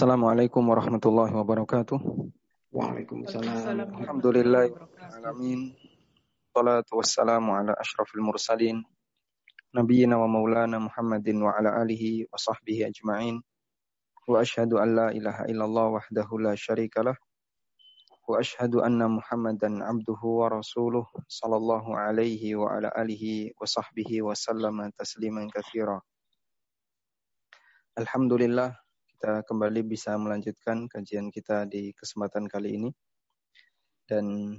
السلام عليكم ورحمة الله وبركاته. وعليكم السلام الحمد لله العالمين. الصلاة والسلام على أشرف المرسلين. نبينا ومولانا محمد وعلى آله وصحبه أجمعين. وأشهد أن لا إله إلا الله وحده لا شريك له. وأشهد أن محمدا عبده ورسوله صلى الله عليه وعلى آله وصحبه وسلم تسليما كثيرا. الحمد لله kita kembali bisa melanjutkan kajian kita di kesempatan kali ini. Dan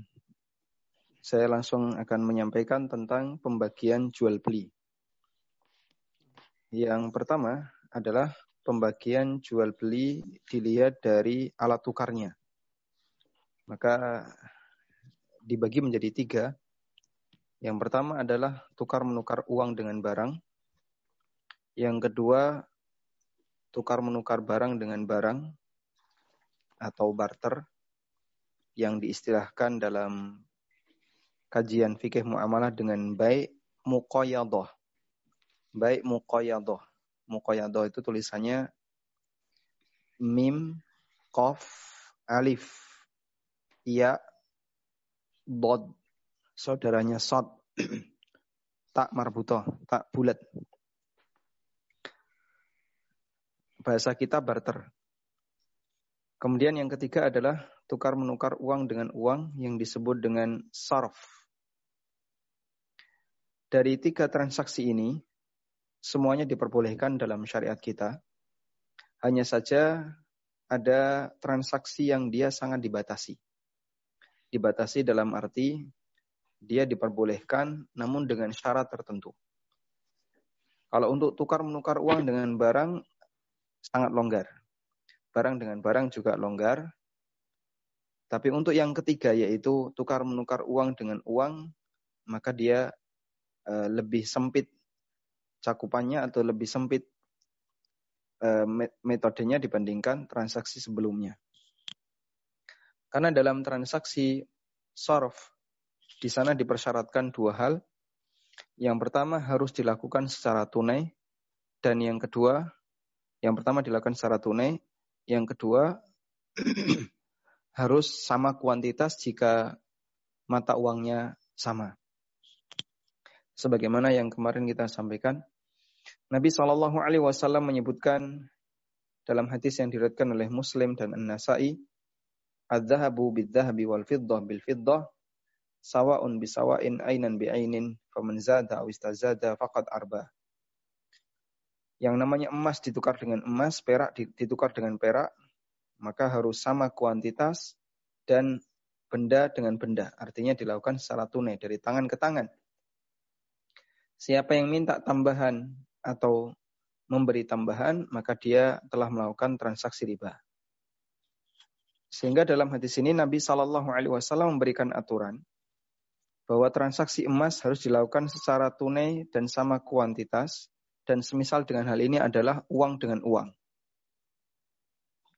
saya langsung akan menyampaikan tentang pembagian jual beli. Yang pertama adalah pembagian jual beli dilihat dari alat tukarnya. Maka dibagi menjadi tiga. Yang pertama adalah tukar menukar uang dengan barang. Yang kedua tukar menukar barang dengan barang atau barter yang diistilahkan dalam kajian fikih muamalah dengan baik muqayyadah. Baik muqayyadah. Muqayyadah itu tulisannya mim, qaf, alif, ya, bod, saudaranya sod, tak marbutoh, tak bulat bahasa kita barter. Kemudian yang ketiga adalah tukar menukar uang dengan uang yang disebut dengan sarf. Dari tiga transaksi ini, semuanya diperbolehkan dalam syariat kita. Hanya saja ada transaksi yang dia sangat dibatasi. Dibatasi dalam arti dia diperbolehkan namun dengan syarat tertentu. Kalau untuk tukar menukar uang dengan barang sangat longgar. Barang dengan barang juga longgar. Tapi untuk yang ketiga yaitu tukar menukar uang dengan uang, maka dia e, lebih sempit cakupannya atau lebih sempit e, metodenya dibandingkan transaksi sebelumnya. Karena dalam transaksi sorf di sana dipersyaratkan dua hal. Yang pertama harus dilakukan secara tunai dan yang kedua yang pertama dilakukan secara tunai, yang kedua harus sama kuantitas jika mata uangnya sama. Sebagaimana yang kemarin kita sampaikan, Nabi Shallallahu Alaihi Wasallam menyebutkan dalam hadis yang diriwayatkan oleh Muslim dan An-Nasai, "Adz-dzahabu bidz-dzahabi wal fiddah bil fiddah sawa'un bisawa'in ainan bi'ainin faman zada aw faqad arba." Yang namanya emas ditukar dengan emas, perak ditukar dengan perak, maka harus sama kuantitas dan benda dengan benda. Artinya dilakukan secara tunai dari tangan ke tangan. Siapa yang minta tambahan atau memberi tambahan, maka dia telah melakukan transaksi riba. Sehingga dalam hadis ini Nabi Shallallahu Alaihi Wasallam memberikan aturan bahwa transaksi emas harus dilakukan secara tunai dan sama kuantitas dan semisal dengan hal ini adalah uang dengan uang.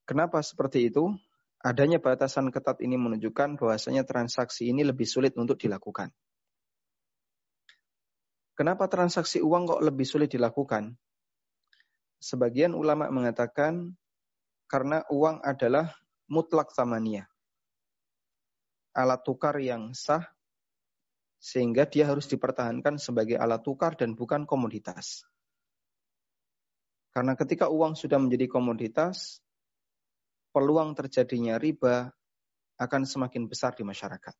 Kenapa seperti itu? Adanya batasan ketat ini menunjukkan bahwasanya transaksi ini lebih sulit untuk dilakukan. Kenapa transaksi uang kok lebih sulit dilakukan? Sebagian ulama mengatakan karena uang adalah mutlak tamania. Alat tukar yang sah sehingga dia harus dipertahankan sebagai alat tukar dan bukan komoditas. Karena ketika uang sudah menjadi komoditas, peluang terjadinya riba akan semakin besar di masyarakat.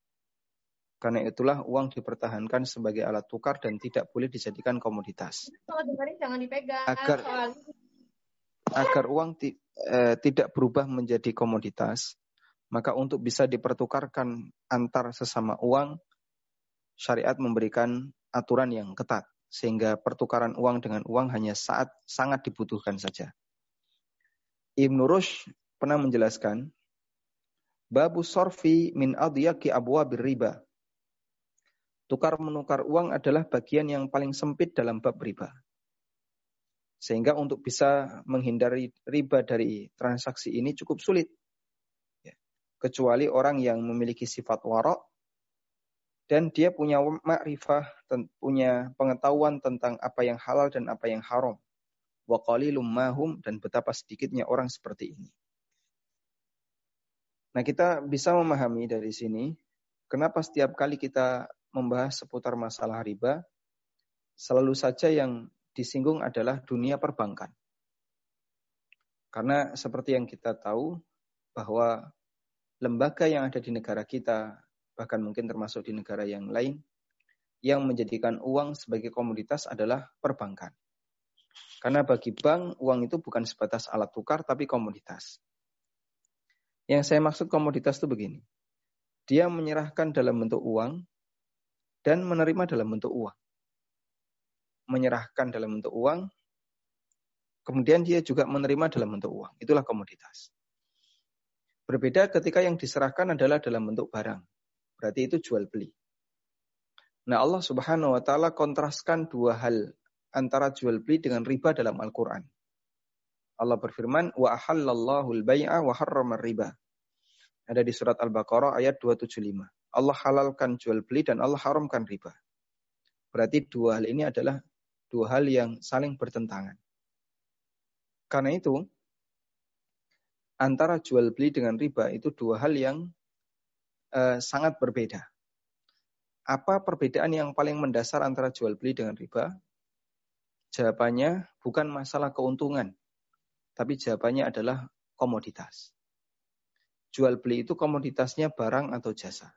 Karena itulah uang dipertahankan sebagai alat tukar dan tidak boleh dijadikan komoditas. Agar agar uang ti, eh, tidak berubah menjadi komoditas, maka untuk bisa dipertukarkan antar sesama uang, syariat memberikan aturan yang ketat sehingga pertukaran uang dengan uang hanya saat sangat dibutuhkan saja. Ibnu Rush pernah menjelaskan, Babu sorfi min adiyaki abwa riba. Tukar menukar uang adalah bagian yang paling sempit dalam bab riba. Sehingga untuk bisa menghindari riba dari transaksi ini cukup sulit. Ya. Kecuali orang yang memiliki sifat warok dan dia punya makrifah, punya pengetahuan tentang apa yang halal dan apa yang haram. Wa qalilum mahum dan betapa sedikitnya orang seperti ini. Nah, kita bisa memahami dari sini kenapa setiap kali kita membahas seputar masalah riba, selalu saja yang disinggung adalah dunia perbankan. Karena seperti yang kita tahu bahwa lembaga yang ada di negara kita, bahkan mungkin termasuk di negara yang lain, yang menjadikan uang sebagai komoditas adalah perbankan. Karena bagi bank, uang itu bukan sebatas alat tukar, tapi komoditas. Yang saya maksud komoditas itu begini. Dia menyerahkan dalam bentuk uang dan menerima dalam bentuk uang. Menyerahkan dalam bentuk uang, kemudian dia juga menerima dalam bentuk uang. Itulah komoditas. Berbeda ketika yang diserahkan adalah dalam bentuk barang. Berarti itu jual beli. Nah Allah subhanahu wa ta'ala kontraskan dua hal antara jual beli dengan riba dalam Al-Quran. Allah berfirman, wa ahallallahu al-bai'a wa harrama riba. Ada di surat Al-Baqarah ayat 275. Allah halalkan jual beli dan Allah haramkan riba. Berarti dua hal ini adalah dua hal yang saling bertentangan. Karena itu, antara jual beli dengan riba itu dua hal yang uh, sangat berbeda. Apa perbedaan yang paling mendasar antara jual beli dengan riba? Jawabannya bukan masalah keuntungan, tapi jawabannya adalah komoditas. Jual beli itu komoditasnya barang atau jasa.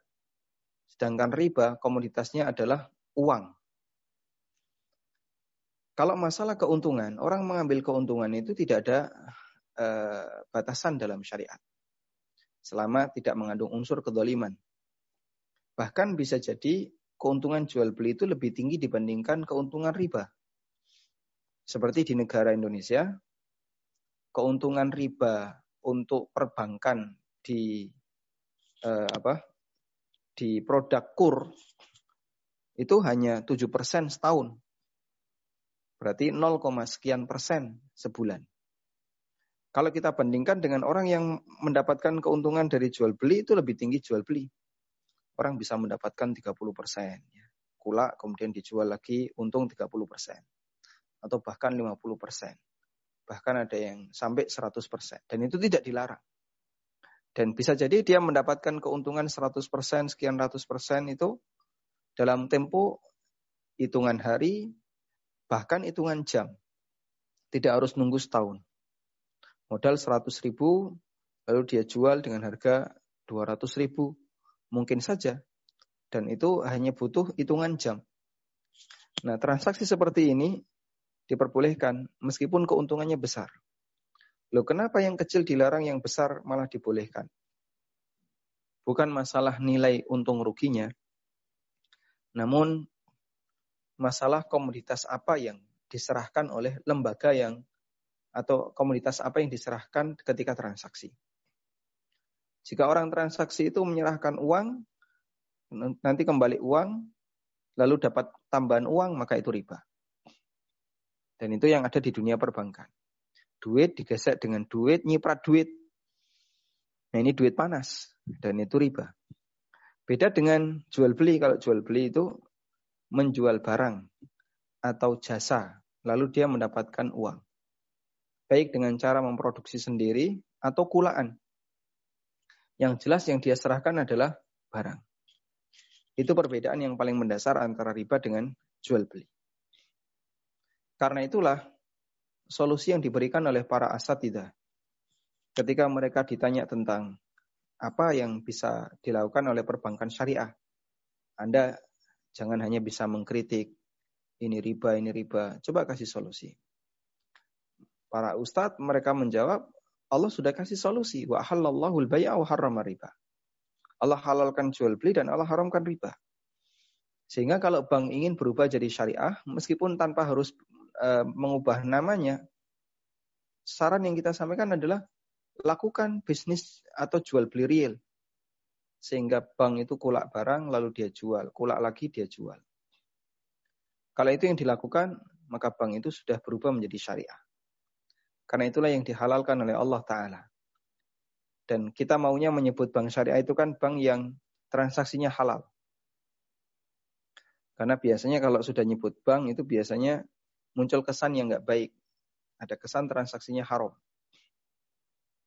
Sedangkan riba komoditasnya adalah uang. Kalau masalah keuntungan, orang mengambil keuntungan itu tidak ada uh, batasan dalam syariat. Selama tidak mengandung unsur kedoliman. Bahkan bisa jadi keuntungan jual beli itu lebih tinggi dibandingkan keuntungan riba. Seperti di negara Indonesia, keuntungan riba untuk perbankan di eh, apa di produk kur itu hanya 7% setahun. Berarti 0, sekian persen sebulan. Kalau kita bandingkan dengan orang yang mendapatkan keuntungan dari jual beli itu lebih tinggi jual beli. Orang bisa mendapatkan 30 persen. Ya. Kula kemudian dijual lagi untung 30 persen atau bahkan 50%. Bahkan ada yang sampai 100%. Dan itu tidak dilarang. Dan bisa jadi dia mendapatkan keuntungan 100%, sekian ratus persen itu dalam tempo hitungan hari, bahkan hitungan jam. Tidak harus nunggu setahun. Modal 100 ribu, lalu dia jual dengan harga 200 ribu. Mungkin saja. Dan itu hanya butuh hitungan jam. Nah, transaksi seperti ini diperbolehkan meskipun keuntungannya besar. Loh kenapa yang kecil dilarang, yang besar malah dibolehkan? Bukan masalah nilai untung ruginya, namun masalah komoditas apa yang diserahkan oleh lembaga yang atau komoditas apa yang diserahkan ketika transaksi. Jika orang transaksi itu menyerahkan uang, nanti kembali uang, lalu dapat tambahan uang, maka itu riba. Dan itu yang ada di dunia perbankan. Duit digesek dengan duit, nyiprat duit. Nah ini duit panas. Dan itu riba. Beda dengan jual beli. Kalau jual beli itu menjual barang atau jasa. Lalu dia mendapatkan uang. Baik dengan cara memproduksi sendiri atau kulaan. Yang jelas yang dia serahkan adalah barang. Itu perbedaan yang paling mendasar antara riba dengan jual beli. Karena itulah solusi yang diberikan oleh para asatidah ketika mereka ditanya tentang apa yang bisa dilakukan oleh perbankan syariah. Anda jangan hanya bisa mengkritik ini riba, ini riba. Coba kasih solusi. Para ustadz mereka menjawab, Allah sudah kasih solusi. Wa halallahu al-bai'a wa riba. Allah halalkan jual beli dan Allah haramkan riba. Sehingga kalau bank ingin berubah jadi syariah, meskipun tanpa harus e, mengubah namanya, saran yang kita sampaikan adalah lakukan bisnis atau jual beli real. Sehingga bank itu kulak barang lalu dia jual, kulak lagi dia jual. Kalau itu yang dilakukan, maka bank itu sudah berubah menjadi syariah. Karena itulah yang dihalalkan oleh Allah Ta'ala. Dan kita maunya menyebut bank syariah itu kan bank yang transaksinya halal. Karena biasanya kalau sudah nyebut bank itu biasanya muncul kesan yang nggak baik. Ada kesan transaksinya haram.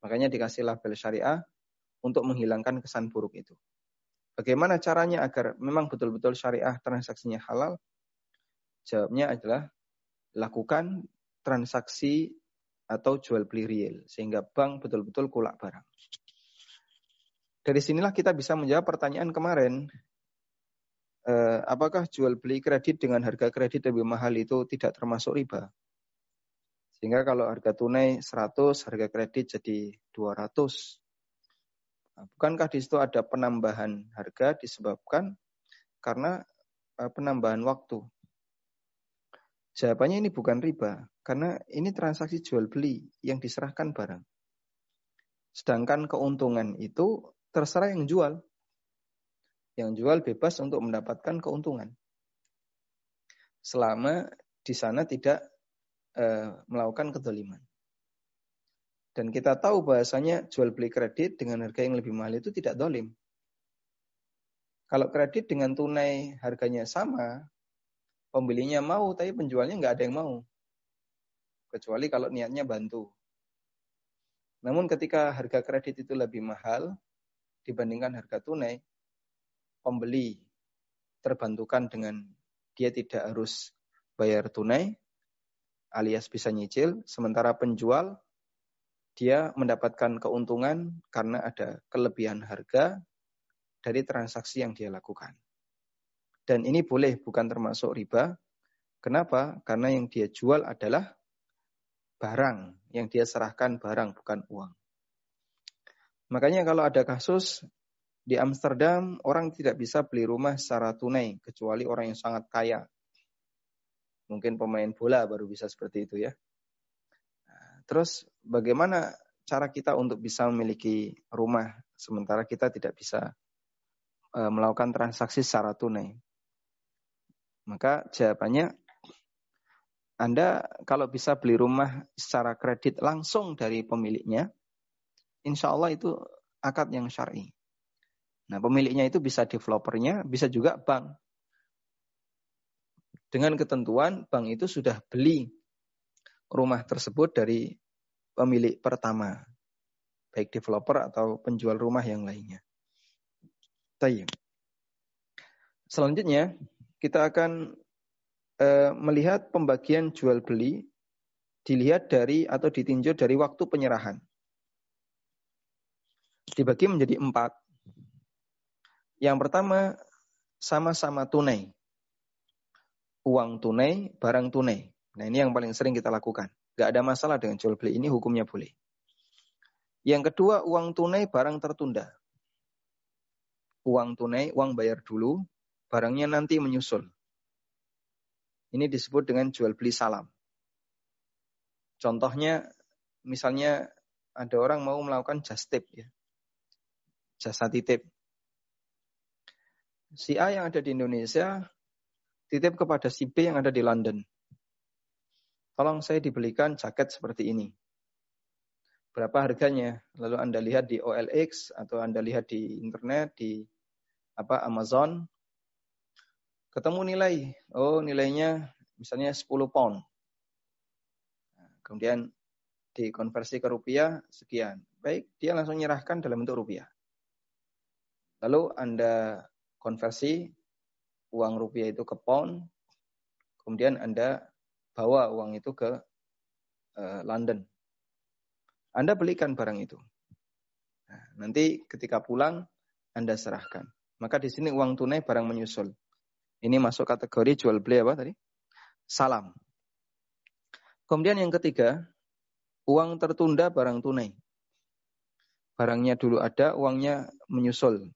Makanya dikasih label syariah untuk menghilangkan kesan buruk itu. Bagaimana caranya agar memang betul-betul syariah transaksinya halal? Jawabnya adalah lakukan transaksi atau jual beli real sehingga bank betul-betul kulak barang. Dari sinilah kita bisa menjawab pertanyaan kemarin. Eh, apakah jual beli kredit dengan harga kredit lebih mahal itu tidak termasuk riba? Sehingga kalau harga tunai 100, harga kredit jadi 200. Nah, bukankah di situ ada penambahan harga disebabkan karena uh, penambahan waktu? Jawabannya ini bukan riba, karena ini transaksi jual beli yang diserahkan barang. Sedangkan keuntungan itu terserah yang jual. Yang jual bebas untuk mendapatkan keuntungan. Selama di sana tidak uh, melakukan kedoliman. Dan kita tahu bahasanya jual beli kredit dengan harga yang lebih mahal itu tidak dolim. Kalau kredit dengan tunai harganya sama, pembelinya mau tapi penjualnya nggak ada yang mau. Kecuali kalau niatnya bantu. Namun ketika harga kredit itu lebih mahal dibandingkan harga tunai, pembeli terbantukan dengan dia tidak harus bayar tunai alias bisa nyicil, sementara penjual dia mendapatkan keuntungan karena ada kelebihan harga dari transaksi yang dia lakukan. Dan ini boleh bukan termasuk riba. Kenapa? Karena yang dia jual adalah barang, yang dia serahkan barang bukan uang. Makanya kalau ada kasus di Amsterdam orang tidak bisa beli rumah secara tunai kecuali orang yang sangat kaya. Mungkin pemain bola baru bisa seperti itu ya. Terus bagaimana cara kita untuk bisa memiliki rumah sementara kita tidak bisa e, melakukan transaksi secara tunai? Maka jawabannya Anda kalau bisa beli rumah secara kredit langsung dari pemiliknya, insya Allah itu akad yang syar'i. Nah, pemiliknya itu bisa developernya, bisa juga bank. Dengan ketentuan bank itu sudah beli rumah tersebut dari pemilik pertama, baik developer atau penjual rumah yang lainnya. Tayyip. Selanjutnya, kita akan e, melihat pembagian jual beli dilihat dari atau ditinjau dari waktu penyerahan. Dibagi menjadi empat. Yang pertama, sama-sama tunai. Uang tunai, barang tunai. Nah ini yang paling sering kita lakukan. Gak ada masalah dengan jual beli ini, hukumnya boleh. Yang kedua, uang tunai barang tertunda. Uang tunai, uang bayar dulu, barangnya nanti menyusul. Ini disebut dengan jual beli salam. Contohnya, misalnya ada orang mau melakukan just tip ya. Jasa titip. Si A yang ada di Indonesia titip kepada si B yang ada di London tolong saya dibelikan jaket seperti ini. Berapa harganya? Lalu Anda lihat di OLX atau Anda lihat di internet di apa Amazon ketemu nilai. Oh, nilainya misalnya 10 pound. Nah, kemudian dikonversi ke rupiah sekian. Baik, dia langsung menyerahkan dalam bentuk rupiah. Lalu Anda konversi uang rupiah itu ke pound, kemudian Anda bawa uang itu ke uh, London. Anda belikan barang itu. Nah, nanti ketika pulang Anda serahkan. Maka di sini uang tunai barang menyusul. Ini masuk kategori jual beli apa tadi? Salam. Kemudian yang ketiga, uang tertunda barang tunai. Barangnya dulu ada, uangnya menyusul.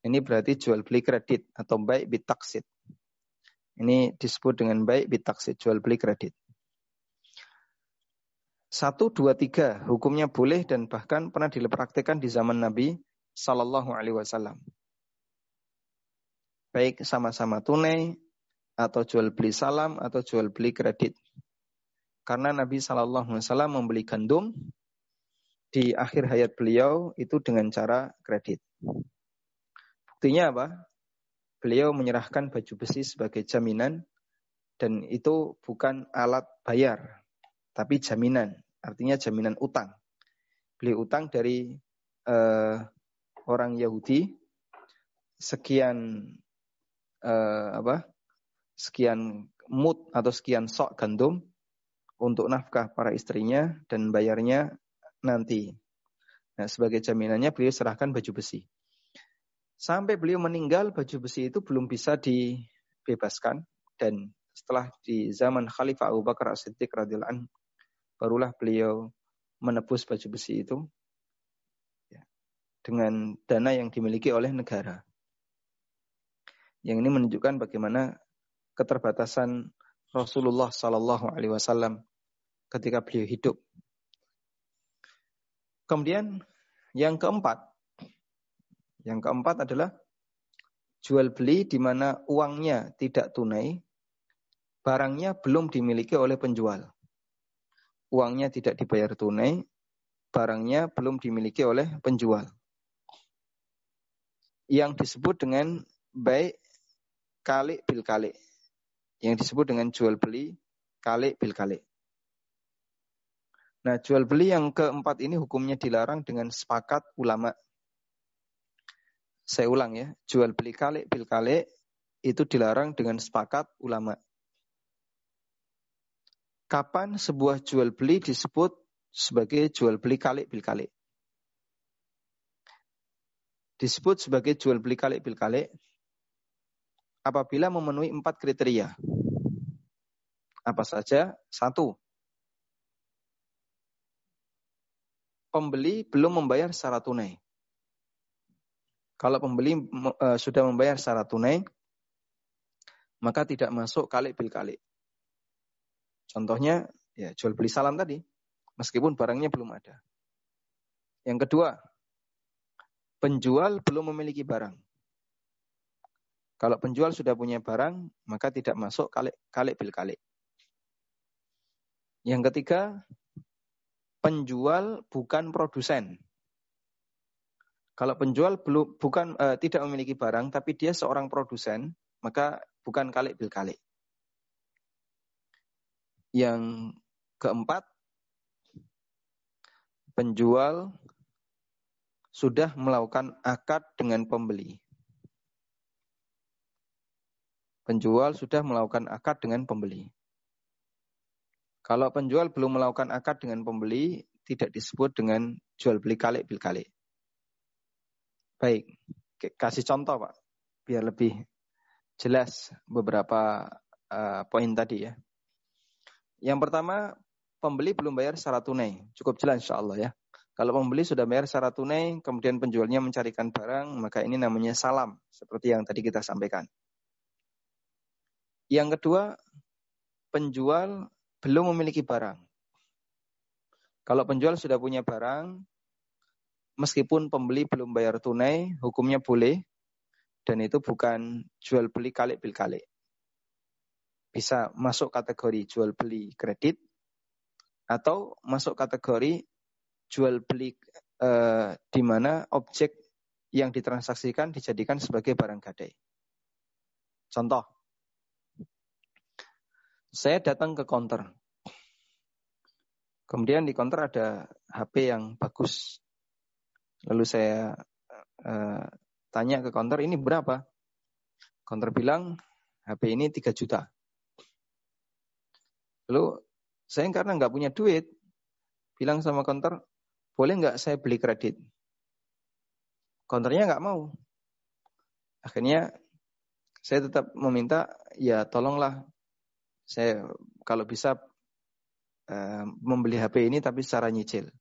Ini berarti jual beli kredit atau baik bitaksit. Ini disebut dengan baik bitaksid, jual beli kredit. Satu, dua, tiga, hukumnya boleh dan bahkan pernah dipraktikkan di zaman Nabi Sallallahu Alaihi Wasallam. Baik sama-sama tunai, atau jual beli salam, atau jual beli kredit. Karena Nabi Sallallahu Alaihi Wasallam membeli gandum di akhir hayat beliau itu dengan cara kredit. Buktinya apa? beliau menyerahkan baju besi sebagai jaminan dan itu bukan alat bayar, tapi jaminan, artinya jaminan utang. Beli utang dari uh, orang Yahudi sekian uh, apa? Sekian mut atau sekian sok gandum untuk nafkah para istrinya dan bayarnya nanti. Nah, sebagai jaminannya beliau serahkan baju besi. Sampai beliau meninggal, baju besi itu belum bisa dibebaskan dan setelah di zaman Khalifah Abu Bakar As-Siddiq radhiyallahu barulah beliau menebus baju besi itu ya, dengan dana yang dimiliki oleh negara. Yang ini menunjukkan bagaimana keterbatasan Rasulullah Sallallahu Alaihi Wasallam ketika beliau hidup. Kemudian yang keempat, yang keempat adalah jual beli di mana uangnya tidak tunai, barangnya belum dimiliki oleh penjual. Uangnya tidak dibayar tunai, barangnya belum dimiliki oleh penjual. Yang disebut dengan baik kali bil kali. Yang disebut dengan jual beli kali bil kali. Nah, jual beli yang keempat ini hukumnya dilarang dengan sepakat ulama. Saya ulang ya, jual beli kalik bil kalik itu dilarang dengan sepakat ulama. Kapan sebuah jual beli disebut sebagai jual beli kalik bil kalik? Disebut sebagai jual beli kalik bil kalik apabila memenuhi empat kriteria. Apa saja? Satu, pembeli belum membayar secara tunai. Kalau pembeli uh, sudah membayar secara tunai, maka tidak masuk kali bil kali. Contohnya, ya jual beli salam tadi, meskipun barangnya belum ada. Yang kedua, penjual belum memiliki barang. Kalau penjual sudah punya barang, maka tidak masuk kali, kali bil kali. Yang ketiga, penjual bukan produsen. Kalau penjual belum bukan uh, tidak memiliki barang tapi dia seorang produsen, maka bukan kalik bil kalik. Yang keempat, penjual sudah melakukan akad dengan pembeli. Penjual sudah melakukan akad dengan pembeli. Kalau penjual belum melakukan akad dengan pembeli, tidak disebut dengan jual beli kalik bil kalik. Baik, kasih contoh Pak, biar lebih jelas beberapa uh, poin tadi ya. Yang pertama, pembeli belum bayar secara tunai. Cukup jelas insya Allah ya. Kalau pembeli sudah bayar secara tunai, kemudian penjualnya mencarikan barang, maka ini namanya salam, seperti yang tadi kita sampaikan. Yang kedua, penjual belum memiliki barang. Kalau penjual sudah punya barang, meskipun pembeli belum bayar tunai, hukumnya boleh, dan itu bukan jual beli kalik bil kalik. Bisa masuk kategori jual beli kredit, atau masuk kategori jual beli eh, di mana objek yang ditransaksikan dijadikan sebagai barang gadai. Contoh, saya datang ke counter. Kemudian di counter ada HP yang bagus. Lalu saya uh, tanya ke counter ini berapa? Counter bilang HP ini 3 juta. Lalu saya karena nggak punya duit, bilang sama counter, boleh nggak saya beli kredit? Counternya nggak mau. Akhirnya saya tetap meminta, ya tolonglah saya kalau bisa uh, membeli HP ini tapi secara nyicil.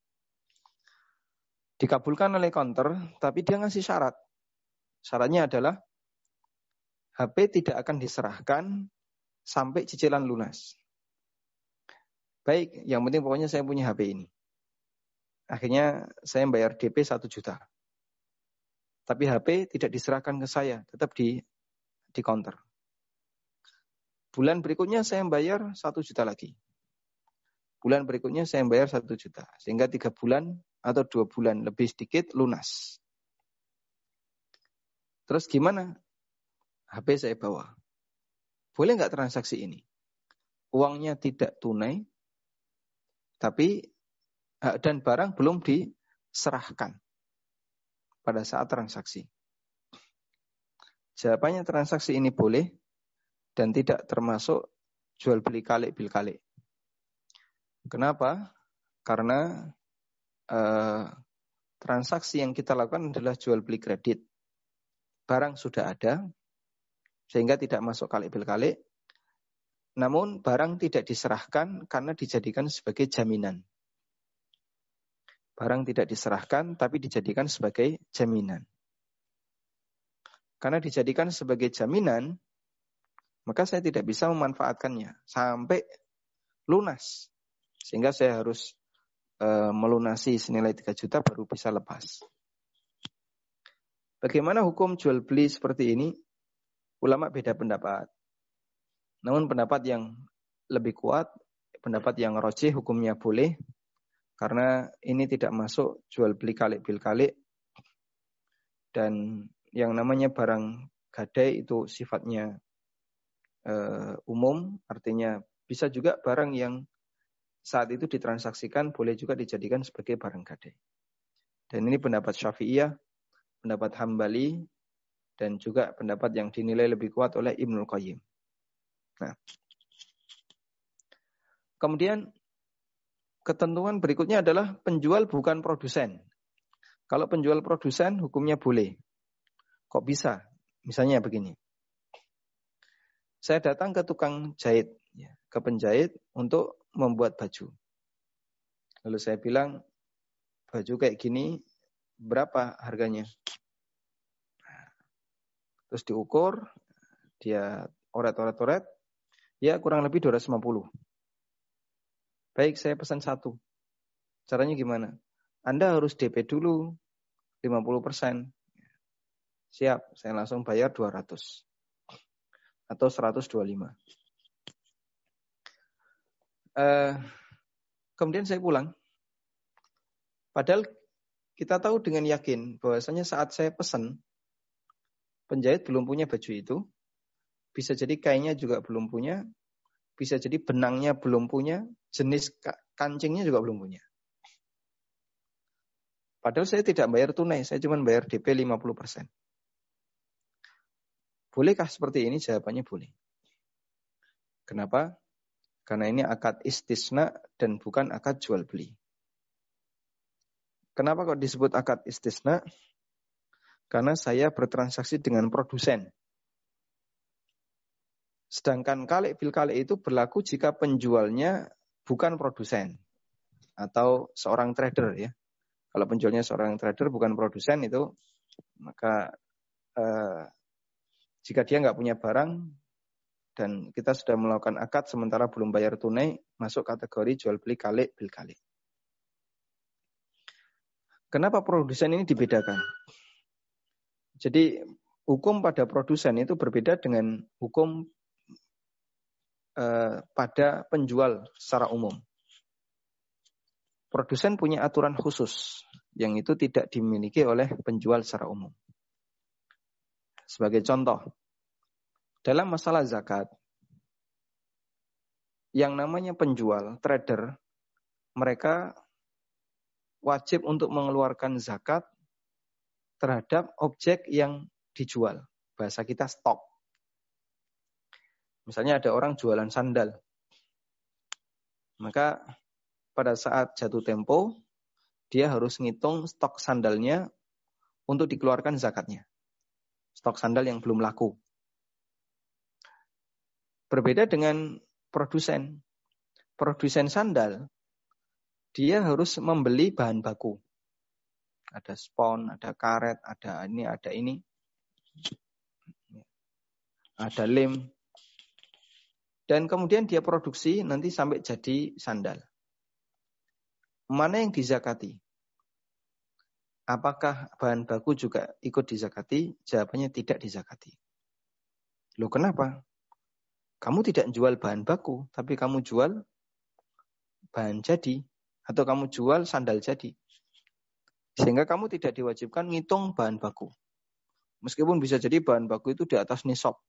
Dikabulkan oleh counter, tapi dia ngasih syarat. Syaratnya adalah HP tidak akan diserahkan sampai cicilan lunas. Baik, yang penting pokoknya saya punya HP ini. Akhirnya saya bayar DP 1 juta. Tapi HP tidak diserahkan ke saya, tetap di di counter. Bulan berikutnya saya bayar satu juta lagi. Bulan berikutnya saya bayar satu juta. Sehingga tiga bulan atau dua bulan lebih sedikit lunas. Terus gimana? HP saya bawa. Boleh nggak transaksi ini? Uangnya tidak tunai, tapi dan barang belum diserahkan. pada saat transaksi? Jawabannya transaksi ini boleh dan tidak termasuk jual beli kalik bil kalik. Kenapa? Karena eh, transaksi yang kita lakukan adalah jual beli kredit. Barang sudah ada, sehingga tidak masuk kalik bil kalik. Namun barang tidak diserahkan karena dijadikan sebagai jaminan. Barang tidak diserahkan tapi dijadikan sebagai jaminan. Karena dijadikan sebagai jaminan, maka saya tidak bisa memanfaatkannya sampai lunas. Sehingga saya harus e, melunasi senilai 3 juta baru bisa lepas. Bagaimana hukum jual beli seperti ini? Ulama beda pendapat. Namun pendapat yang lebih kuat, pendapat yang rojih hukumnya boleh, karena ini tidak masuk jual beli kalik bil kalik, dan yang namanya barang gadai itu sifatnya uh, umum, artinya bisa juga barang yang saat itu ditransaksikan boleh juga dijadikan sebagai barang gadai. Dan ini pendapat Syafi'iyah, pendapat Hambali, dan juga pendapat yang dinilai lebih kuat oleh Ibnul Qayyim. Nah, kemudian ketentuan berikutnya adalah penjual bukan produsen. Kalau penjual produsen hukumnya boleh. Kok bisa? Misalnya begini. Saya datang ke tukang jahit, ya, ke penjahit untuk membuat baju. Lalu saya bilang, baju kayak gini berapa harganya? Terus diukur, dia oret-oret-oret, Ya kurang lebih 250. Baik, saya pesan satu. Caranya gimana? Anda harus DP dulu 50%. Siap, saya langsung bayar 200. Atau 125. Uh, kemudian saya pulang. Padahal kita tahu dengan yakin bahwasanya saat saya pesan, penjahit belum punya baju itu, bisa jadi kainnya juga belum punya, bisa jadi benangnya belum punya, jenis kancingnya juga belum punya. Padahal saya tidak bayar tunai, saya cuma bayar DP 50%. Bolehkah seperti ini? Jawabannya boleh. Kenapa? Karena ini akad istisna dan bukan akad jual beli. Kenapa kok disebut akad istisna? Karena saya bertransaksi dengan produsen. Sedangkan kalik bil kalik itu berlaku jika penjualnya bukan produsen atau seorang trader ya. Kalau penjualnya seorang trader bukan produsen itu maka eh, jika dia nggak punya barang dan kita sudah melakukan akad sementara belum bayar tunai masuk kategori jual beli kalik bil kalik. Kenapa produsen ini dibedakan? Jadi hukum pada produsen itu berbeda dengan hukum Eh, pada penjual secara umum. Produsen punya aturan khusus yang itu tidak dimiliki oleh penjual secara umum. Sebagai contoh, dalam masalah zakat, yang namanya penjual, trader, mereka wajib untuk mengeluarkan zakat terhadap objek yang dijual. Bahasa kita stok. Misalnya ada orang jualan sandal. Maka pada saat jatuh tempo, dia harus ngitung stok sandalnya untuk dikeluarkan zakatnya. Stok sandal yang belum laku. Berbeda dengan produsen. Produsen sandal, dia harus membeli bahan baku. Ada spon, ada karet, ada ini, ada ini. Ada lem, dan kemudian dia produksi nanti sampai jadi sandal. Mana yang dizakati? Apakah bahan baku juga ikut dizakati? Jawabannya tidak dizakati. Loh kenapa? Kamu tidak jual bahan baku, tapi kamu jual bahan jadi. Atau kamu jual sandal jadi. Sehingga kamu tidak diwajibkan ngitung bahan baku. Meskipun bisa jadi bahan baku itu di atas nisab.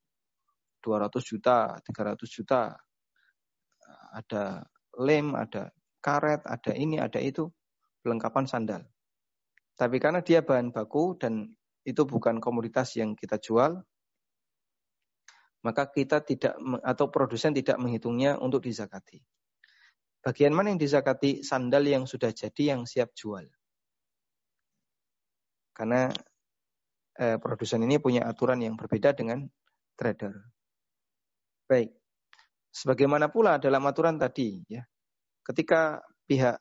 200 juta, 300 juta. Ada lem, ada karet, ada ini, ada itu. Pelengkapan sandal. Tapi karena dia bahan baku dan itu bukan komoditas yang kita jual, maka kita tidak atau produsen tidak menghitungnya untuk dizakati. Bagian mana yang dizakati? Sandal yang sudah jadi yang siap jual. Karena eh, produsen ini punya aturan yang berbeda dengan trader. Baik. Sebagaimana pula dalam aturan tadi ya. Ketika pihak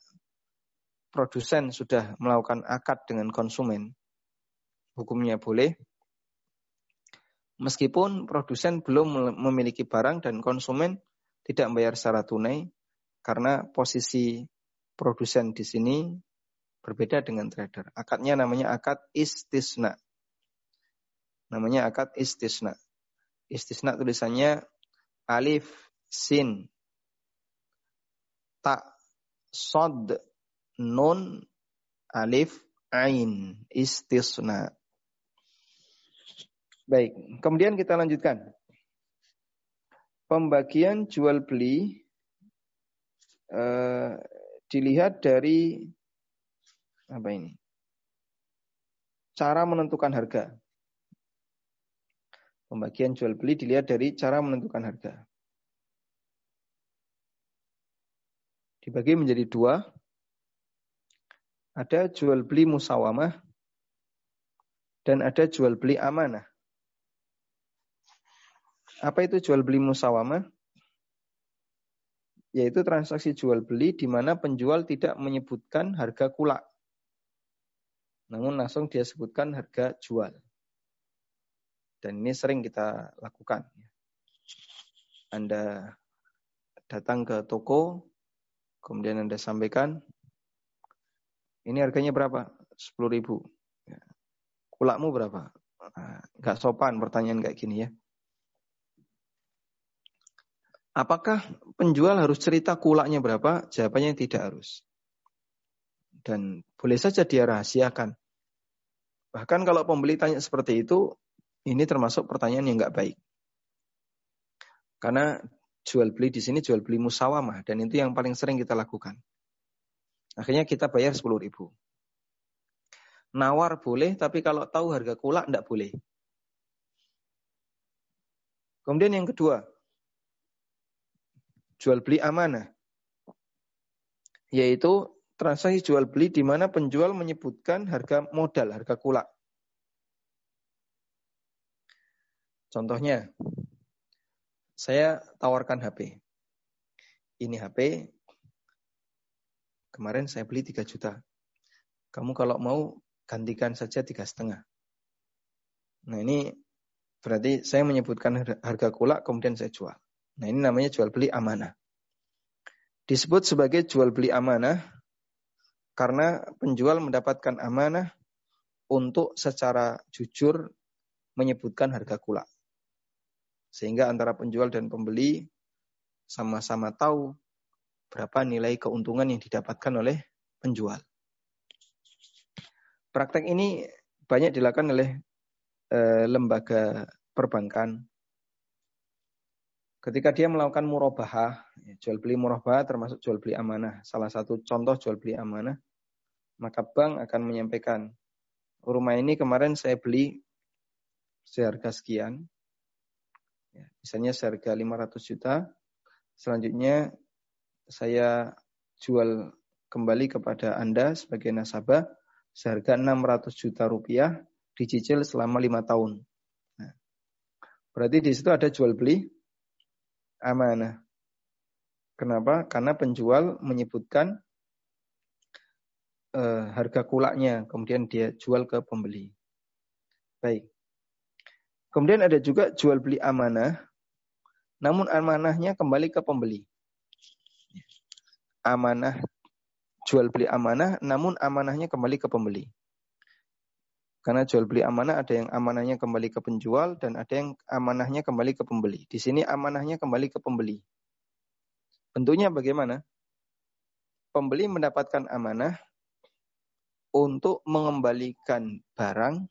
produsen sudah melakukan akad dengan konsumen, hukumnya boleh. Meskipun produsen belum memiliki barang dan konsumen tidak membayar secara tunai karena posisi produsen di sini berbeda dengan trader. Akadnya namanya akad istisna. Namanya akad istisna. Istisna tulisannya alif, sin, tak, sod, nun, alif, ain, istisna. Baik, kemudian kita lanjutkan. Pembagian jual beli eh, dilihat dari apa ini? Cara menentukan harga. Pembagian jual beli dilihat dari cara menentukan harga. Dibagi menjadi dua. Ada jual beli musawamah dan ada jual beli amanah. Apa itu jual beli musawamah? Yaitu transaksi jual beli di mana penjual tidak menyebutkan harga kulak. Namun langsung dia sebutkan harga jual. Dan ini sering kita lakukan. Anda datang ke toko, kemudian Anda sampaikan, ini harganya berapa? 10 ribu. Ya. Kulakmu berapa? Nah, gak sopan pertanyaan kayak gini ya. Apakah penjual harus cerita kulaknya berapa? Jawabannya tidak harus. Dan boleh saja dia rahasiakan. Bahkan kalau pembeli tanya seperti itu, ini termasuk pertanyaan yang nggak baik. Karena jual beli di sini jual beli musawamah dan itu yang paling sering kita lakukan. Akhirnya kita bayar 10 ribu. Nawar boleh, tapi kalau tahu harga kulak enggak boleh. Kemudian yang kedua, jual beli amanah. Yaitu transaksi jual beli di mana penjual menyebutkan harga modal, harga kulak. Contohnya, saya tawarkan HP. Ini HP, kemarin saya beli 3 juta. Kamu kalau mau gantikan saja tiga setengah. Nah ini berarti saya menyebutkan harga kulak kemudian saya jual. Nah ini namanya jual beli amanah. Disebut sebagai jual beli amanah karena penjual mendapatkan amanah untuk secara jujur menyebutkan harga kulak. Sehingga antara penjual dan pembeli sama-sama tahu berapa nilai keuntungan yang didapatkan oleh penjual. Praktek ini banyak dilakukan oleh eh, lembaga perbankan, Ketika dia melakukan murabahah, ya, jual beli murabahah termasuk jual beli amanah. Salah satu contoh jual beli amanah, maka bank akan menyampaikan, rumah ini kemarin saya beli seharga sekian, ya, misalnya seharga 500 juta, selanjutnya saya jual kembali kepada Anda sebagai nasabah seharga 600 juta rupiah dicicil selama lima tahun. Nah, berarti di situ ada jual beli amanah. Kenapa? Karena penjual menyebutkan uh, harga kulaknya, kemudian dia jual ke pembeli. Baik. Kemudian ada juga jual beli amanah, namun amanahnya kembali ke pembeli. Amanah jual beli amanah, namun amanahnya kembali ke pembeli. Karena jual beli amanah ada yang amanahnya kembali ke penjual dan ada yang amanahnya kembali ke pembeli. Di sini amanahnya kembali ke pembeli. Bentuknya bagaimana? Pembeli mendapatkan amanah untuk mengembalikan barang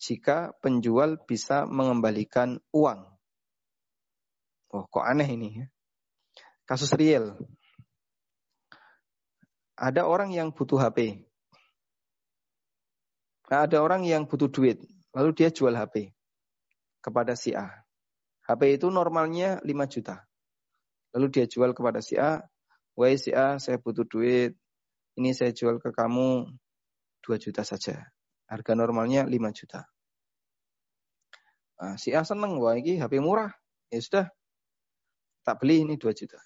jika penjual bisa mengembalikan uang. Oh, kok aneh ini ya. Kasus real. Ada orang yang butuh HP. Nah, ada orang yang butuh duit, lalu dia jual HP kepada si A. HP itu normalnya 5 juta. Lalu dia jual kepada si A, wahai si A, saya butuh duit, ini saya jual ke kamu 2 juta saja. Harga normalnya 5 juta. Nah, si A seneng, wah ini HP murah. Ya sudah, tak beli ini 2 juta.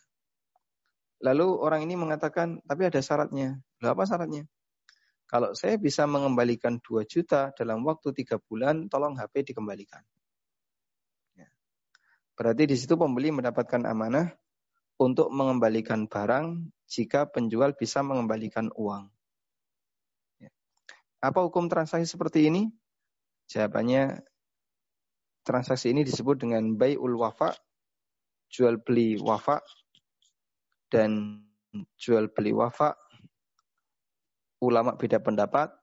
Lalu orang ini mengatakan, tapi ada syaratnya. Lalu apa syaratnya? Kalau saya bisa mengembalikan 2 juta dalam waktu 3 bulan, tolong HP dikembalikan. Ya. Berarti di situ pembeli mendapatkan amanah untuk mengembalikan barang jika penjual bisa mengembalikan uang. Apa hukum transaksi seperti ini? Jawabannya transaksi ini disebut dengan bayul wafa, jual beli wafa dan jual beli wafa. Ulama beda pendapat,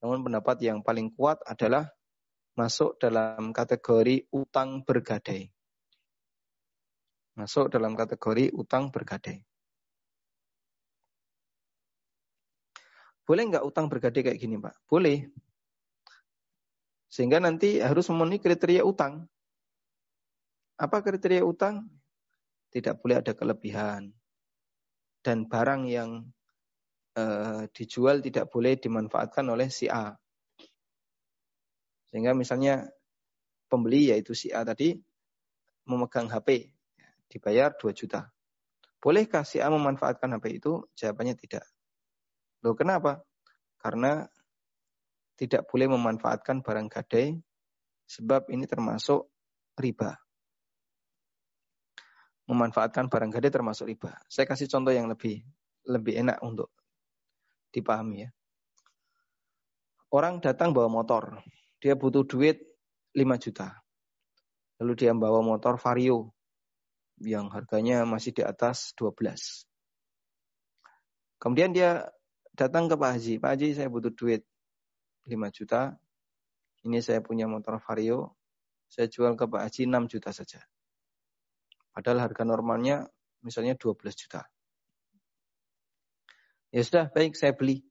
namun pendapat yang paling kuat adalah masuk dalam kategori utang bergadai. Masuk dalam kategori utang bergadai. Boleh nggak utang bergadai kayak gini, Pak? Boleh. Sehingga nanti harus memenuhi kriteria utang. Apa kriteria utang? Tidak boleh ada kelebihan. Dan barang yang uh, dijual tidak boleh dimanfaatkan oleh si A. Sehingga misalnya pembeli yaitu si A tadi memegang HP, dibayar 2 juta. Bolehkah si A memanfaatkan HP itu? Jawabannya tidak. Loh kenapa? Karena tidak boleh memanfaatkan barang gadai sebab ini termasuk riba. Memanfaatkan barang gadai termasuk riba. Saya kasih contoh yang lebih lebih enak untuk dipahami ya. Orang datang bawa motor, dia butuh duit 5 juta. Lalu dia bawa motor Vario yang harganya masih di atas 12. Kemudian dia datang ke Pak Haji, Pak Haji saya butuh duit 5 juta, ini saya punya motor Vario, saya jual ke Pak Haji 6 juta saja. Padahal harga normalnya misalnya 12 juta. Ya sudah, baik saya beli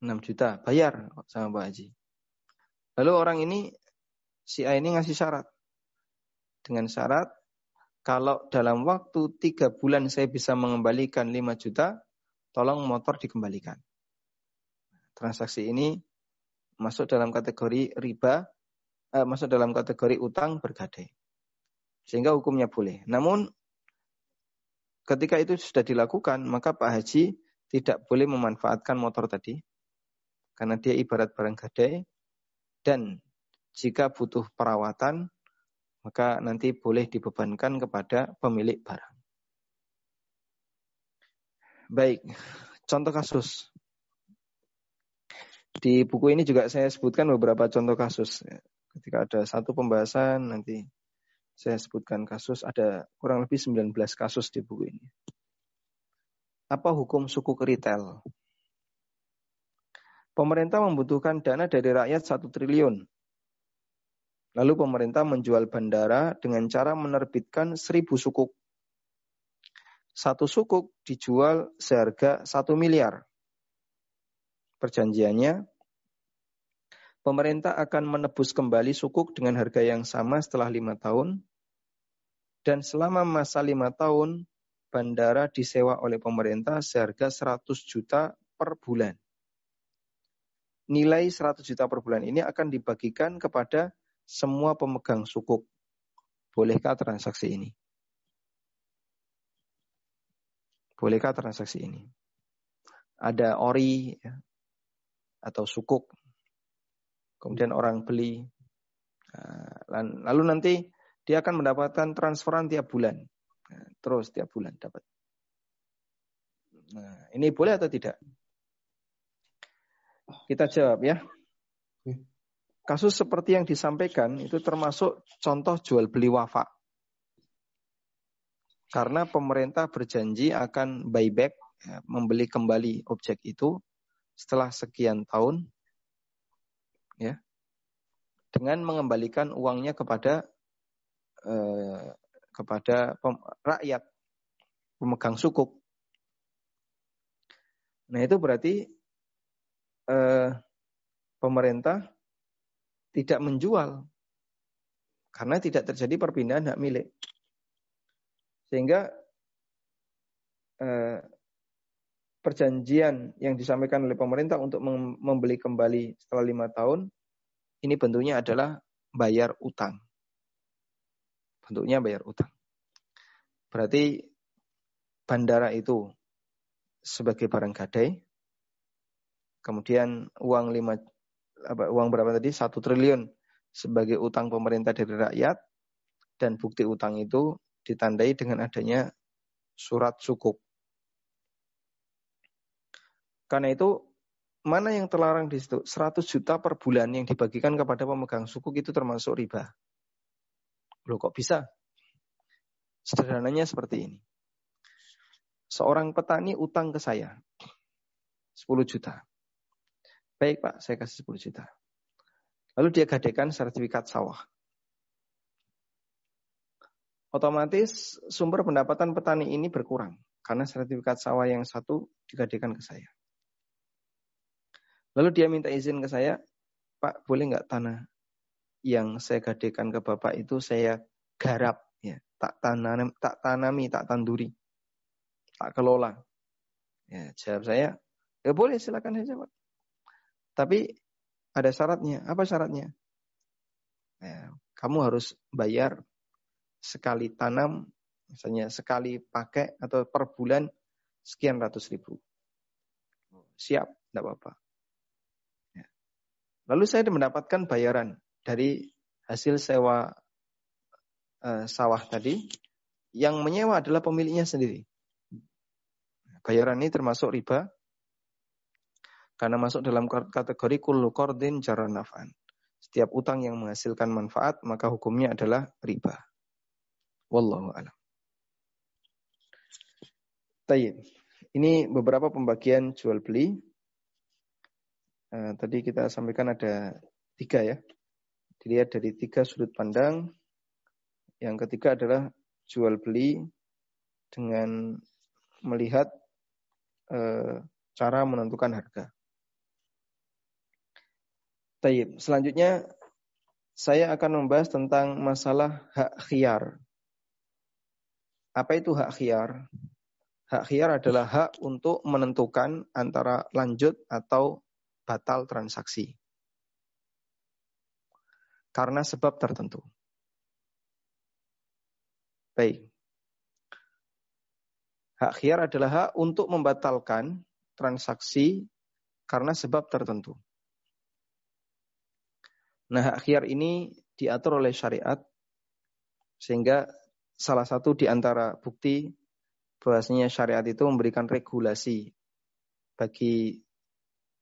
6 juta, bayar sama Pak Haji. Lalu orang ini, si A ini ngasih syarat. Dengan syarat, kalau dalam waktu tiga bulan saya bisa mengembalikan 5 juta, tolong motor dikembalikan. Transaksi ini masuk dalam kategori riba, eh, masuk dalam kategori utang bergadai. Sehingga hukumnya boleh. Namun ketika itu sudah dilakukan, maka Pak Haji tidak boleh memanfaatkan motor tadi. Karena dia ibarat barang gadai. Dan jika butuh perawatan, maka nanti boleh dibebankan kepada pemilik barang. Baik, contoh kasus. Di buku ini juga saya sebutkan beberapa contoh kasus. Ketika ada satu pembahasan, nanti saya sebutkan kasus. Ada kurang lebih 19 kasus di buku ini. Apa hukum suku retail? Pemerintah membutuhkan dana dari rakyat satu triliun. Lalu pemerintah menjual bandara dengan cara menerbitkan seribu sukuk satu sukuk dijual seharga satu miliar. Perjanjiannya, pemerintah akan menebus kembali sukuk dengan harga yang sama setelah lima tahun, dan selama masa lima tahun, bandara disewa oleh pemerintah seharga 100 juta per bulan. Nilai 100 juta per bulan ini akan dibagikan kepada semua pemegang sukuk. Bolehkah transaksi ini? Bolehkah transaksi ini? Ada ori ya, atau sukuk, kemudian orang beli, nah, lalu nanti dia akan mendapatkan transferan tiap bulan, nah, terus tiap bulan dapat. Nah, ini boleh atau tidak? Kita jawab ya. Kasus seperti yang disampaikan itu termasuk contoh jual beli wafa. Karena pemerintah berjanji akan buyback, ya, membeli kembali objek itu setelah sekian tahun, ya, dengan mengembalikan uangnya kepada eh, kepada pem, rakyat pemegang sukuk. Nah itu berarti eh, pemerintah tidak menjual karena tidak terjadi perpindahan hak milik. Sehingga eh, perjanjian yang disampaikan oleh pemerintah untuk membeli kembali setelah lima tahun, ini bentuknya adalah bayar utang. Bentuknya bayar utang. Berarti bandara itu sebagai barang gadai, kemudian uang lima apa, uang berapa tadi satu triliun sebagai utang pemerintah dari rakyat dan bukti utang itu ditandai dengan adanya surat sukuk. Karena itu mana yang terlarang di situ? 100 juta per bulan yang dibagikan kepada pemegang sukuk itu termasuk riba. Loh kok bisa? Sederhananya seperti ini. Seorang petani utang ke saya 10 juta. Baik Pak, saya kasih 10 juta. Lalu dia gadekan sertifikat sawah. Otomatis sumber pendapatan petani ini berkurang karena sertifikat sawah yang satu digadekan ke saya. Lalu dia minta izin ke saya, Pak boleh nggak tanah yang saya gadekan ke Bapak itu saya garap, ya, tak tanam, tak tanami, tak tanduri, tak kelola. Ya, jawab saya, ya boleh silakan saja Pak. Tapi ada syaratnya. Apa syaratnya? Ya, kamu harus bayar sekali tanam, misalnya sekali pakai atau per bulan sekian ratus ribu. Siap, tidak apa-apa. Ya. Lalu saya mendapatkan bayaran dari hasil sewa uh, sawah tadi, yang menyewa adalah pemiliknya sendiri. Bayaran ini termasuk riba, karena masuk dalam kategori kullu qardin jaranafan. Setiap utang yang menghasilkan manfaat, maka hukumnya adalah riba. Wallahu a'lam. Tayyib. Ini beberapa pembagian jual beli. Uh, tadi kita sampaikan ada tiga ya. Dilihat dari tiga sudut pandang. Yang ketiga adalah jual beli dengan melihat uh, cara menentukan harga. Taib. Selanjutnya saya akan membahas tentang masalah hak khiar. Apa itu hak khiar? Hak khiar adalah hak untuk menentukan antara lanjut atau batal transaksi. Karena sebab tertentu. Baik. Hak khiar adalah hak untuk membatalkan transaksi karena sebab tertentu. Nah, hak khiar ini diatur oleh syariat sehingga salah satu di antara bukti bahwasanya syariat itu memberikan regulasi bagi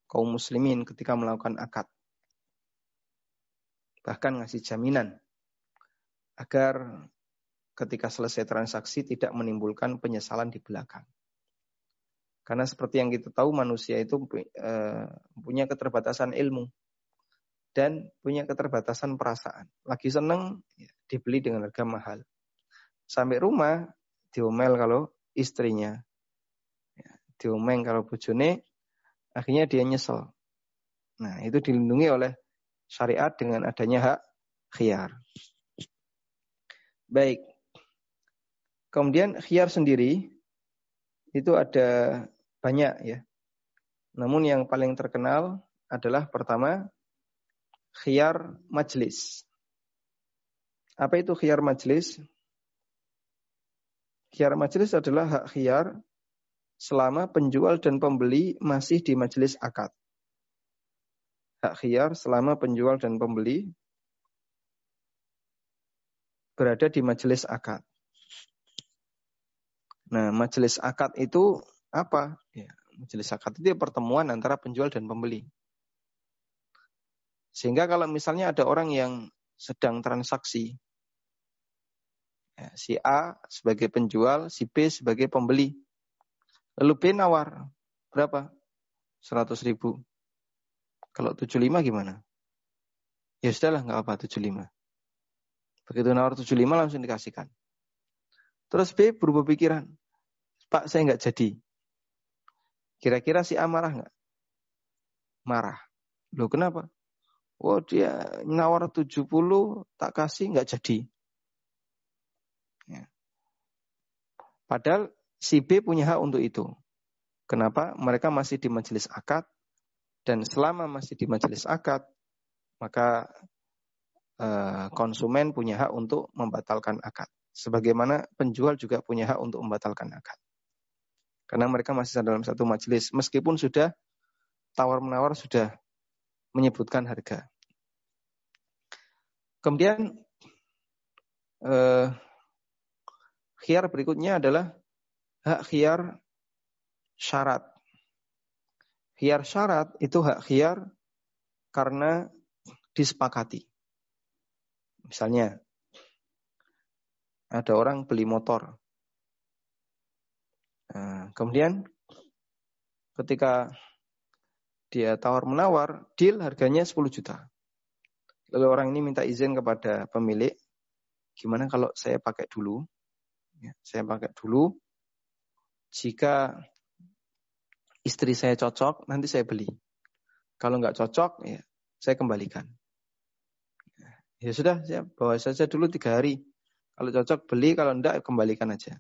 kaum muslimin ketika melakukan akad. Bahkan ngasih jaminan agar ketika selesai transaksi tidak menimbulkan penyesalan di belakang. Karena seperti yang kita tahu manusia itu uh, punya keterbatasan ilmu dan punya keterbatasan perasaan. Lagi seneng ya, dibeli dengan harga mahal. Sampai rumah diomel kalau istrinya. Ya, diomeng kalau bojone akhirnya dia nyesel. Nah, itu dilindungi oleh syariat dengan adanya hak khiar. Baik. Kemudian khiar sendiri itu ada banyak ya. Namun yang paling terkenal adalah pertama khiyar majlis. Apa itu khiyar majlis? Khiyar majlis adalah hak khiyar selama penjual dan pembeli masih di majelis akad. Hak khiyar selama penjual dan pembeli berada di majelis akad. Nah, majelis akad itu apa? Ya, majelis akad itu pertemuan antara penjual dan pembeli. Sehingga kalau misalnya ada orang yang sedang transaksi, ya, si A sebagai penjual, si B sebagai pembeli, lalu B nawar berapa? 100 ribu. Kalau 75 gimana? Ya sudahlah, nggak apa 75. Begitu nawar 75 langsung dikasihkan. Terus B berubah pikiran. Pak, saya nggak jadi. Kira-kira si A marah nggak? Marah. Loh kenapa? Oh dia nawar 70 tak kasih nggak jadi. Ya. Padahal si B punya hak untuk itu. Kenapa? Mereka masih di majelis akad dan selama masih di majelis akad maka eh, konsumen punya hak untuk membatalkan akad. Sebagaimana penjual juga punya hak untuk membatalkan akad. Karena mereka masih dalam satu majelis meskipun sudah tawar-menawar sudah menyebutkan harga. Kemudian eh, khiar berikutnya adalah hak khiar syarat. Khiar syarat itu hak khiar karena disepakati. Misalnya, ada orang beli motor. Nah, kemudian ketika dia tawar-menawar, deal harganya 10 juta. Lalu orang ini minta izin kepada pemilik, gimana kalau saya pakai dulu? Ya, saya pakai dulu. Jika istri saya cocok, nanti saya beli. Kalau nggak cocok, ya saya kembalikan. Ya sudah, saya bawa saja dulu tiga hari. Kalau cocok beli, kalau enggak kembalikan aja.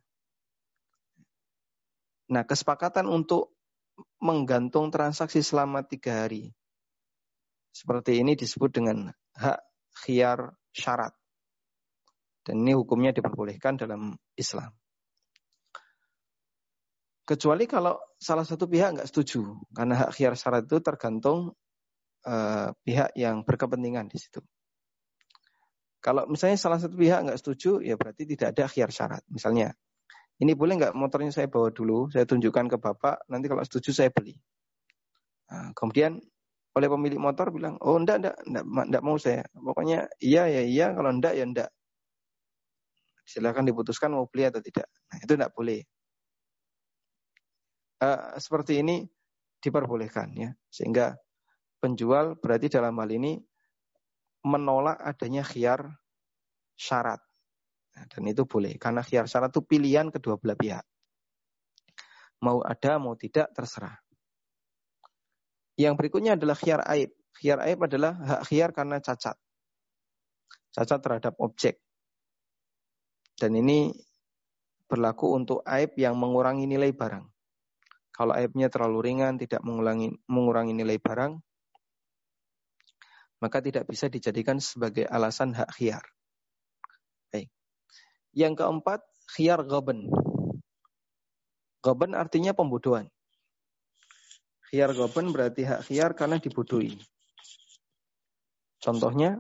Nah, kesepakatan untuk menggantung transaksi selama tiga hari. Seperti ini disebut dengan hak khiar syarat. Dan ini hukumnya diperbolehkan dalam Islam. Kecuali kalau salah satu pihak nggak setuju, karena hak khiar syarat itu tergantung uh, pihak yang berkepentingan di situ. Kalau misalnya salah satu pihak nggak setuju, ya berarti tidak ada khiar syarat. Misalnya, ini boleh nggak motornya saya bawa dulu, saya tunjukkan ke bapak, nanti kalau setuju saya beli. Nah, kemudian oleh pemilik motor bilang, oh enggak, enggak, enggak, enggak mau saya. Pokoknya iya ya iya, kalau enggak ya enggak. Silahkan diputuskan mau beli atau tidak. Nah, itu enggak boleh uh, seperti ini diperbolehkan ya. Sehingga penjual berarti dalam hal ini menolak adanya khiar syarat. Nah, dan itu boleh karena khiar syarat itu pilihan kedua belah pihak. Mau ada mau tidak terserah. Yang berikutnya adalah khiar aib. Khiar aib adalah hak khiar karena cacat. Cacat terhadap objek. Dan ini berlaku untuk aib yang mengurangi nilai barang kalau aibnya terlalu ringan, tidak mengulangi, mengurangi nilai barang, maka tidak bisa dijadikan sebagai alasan hak khiar. Baik. Yang keempat, khiar goben. Goben artinya pembodohan. Khiar goben berarti hak khiar karena dibodohi. Contohnya,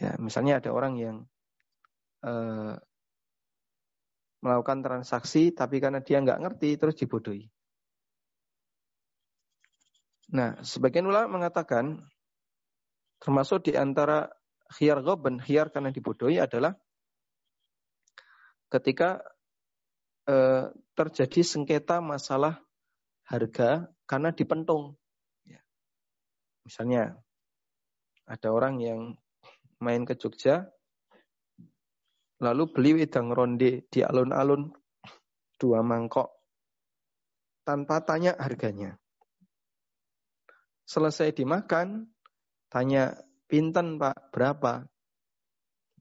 ya misalnya ada orang yang eh, melakukan transaksi tapi karena dia nggak ngerti terus dibodohi. Nah, sebagian ulama mengatakan termasuk di antara khiyar goben, khiyar karena dibodohi adalah ketika eh, terjadi sengketa masalah harga karena dipentung. Ya. Misalnya ada orang yang main ke Jogja, Lalu beli wedang ronde di alun-alun dua mangkok tanpa tanya harganya. Selesai dimakan, tanya pinten pak berapa?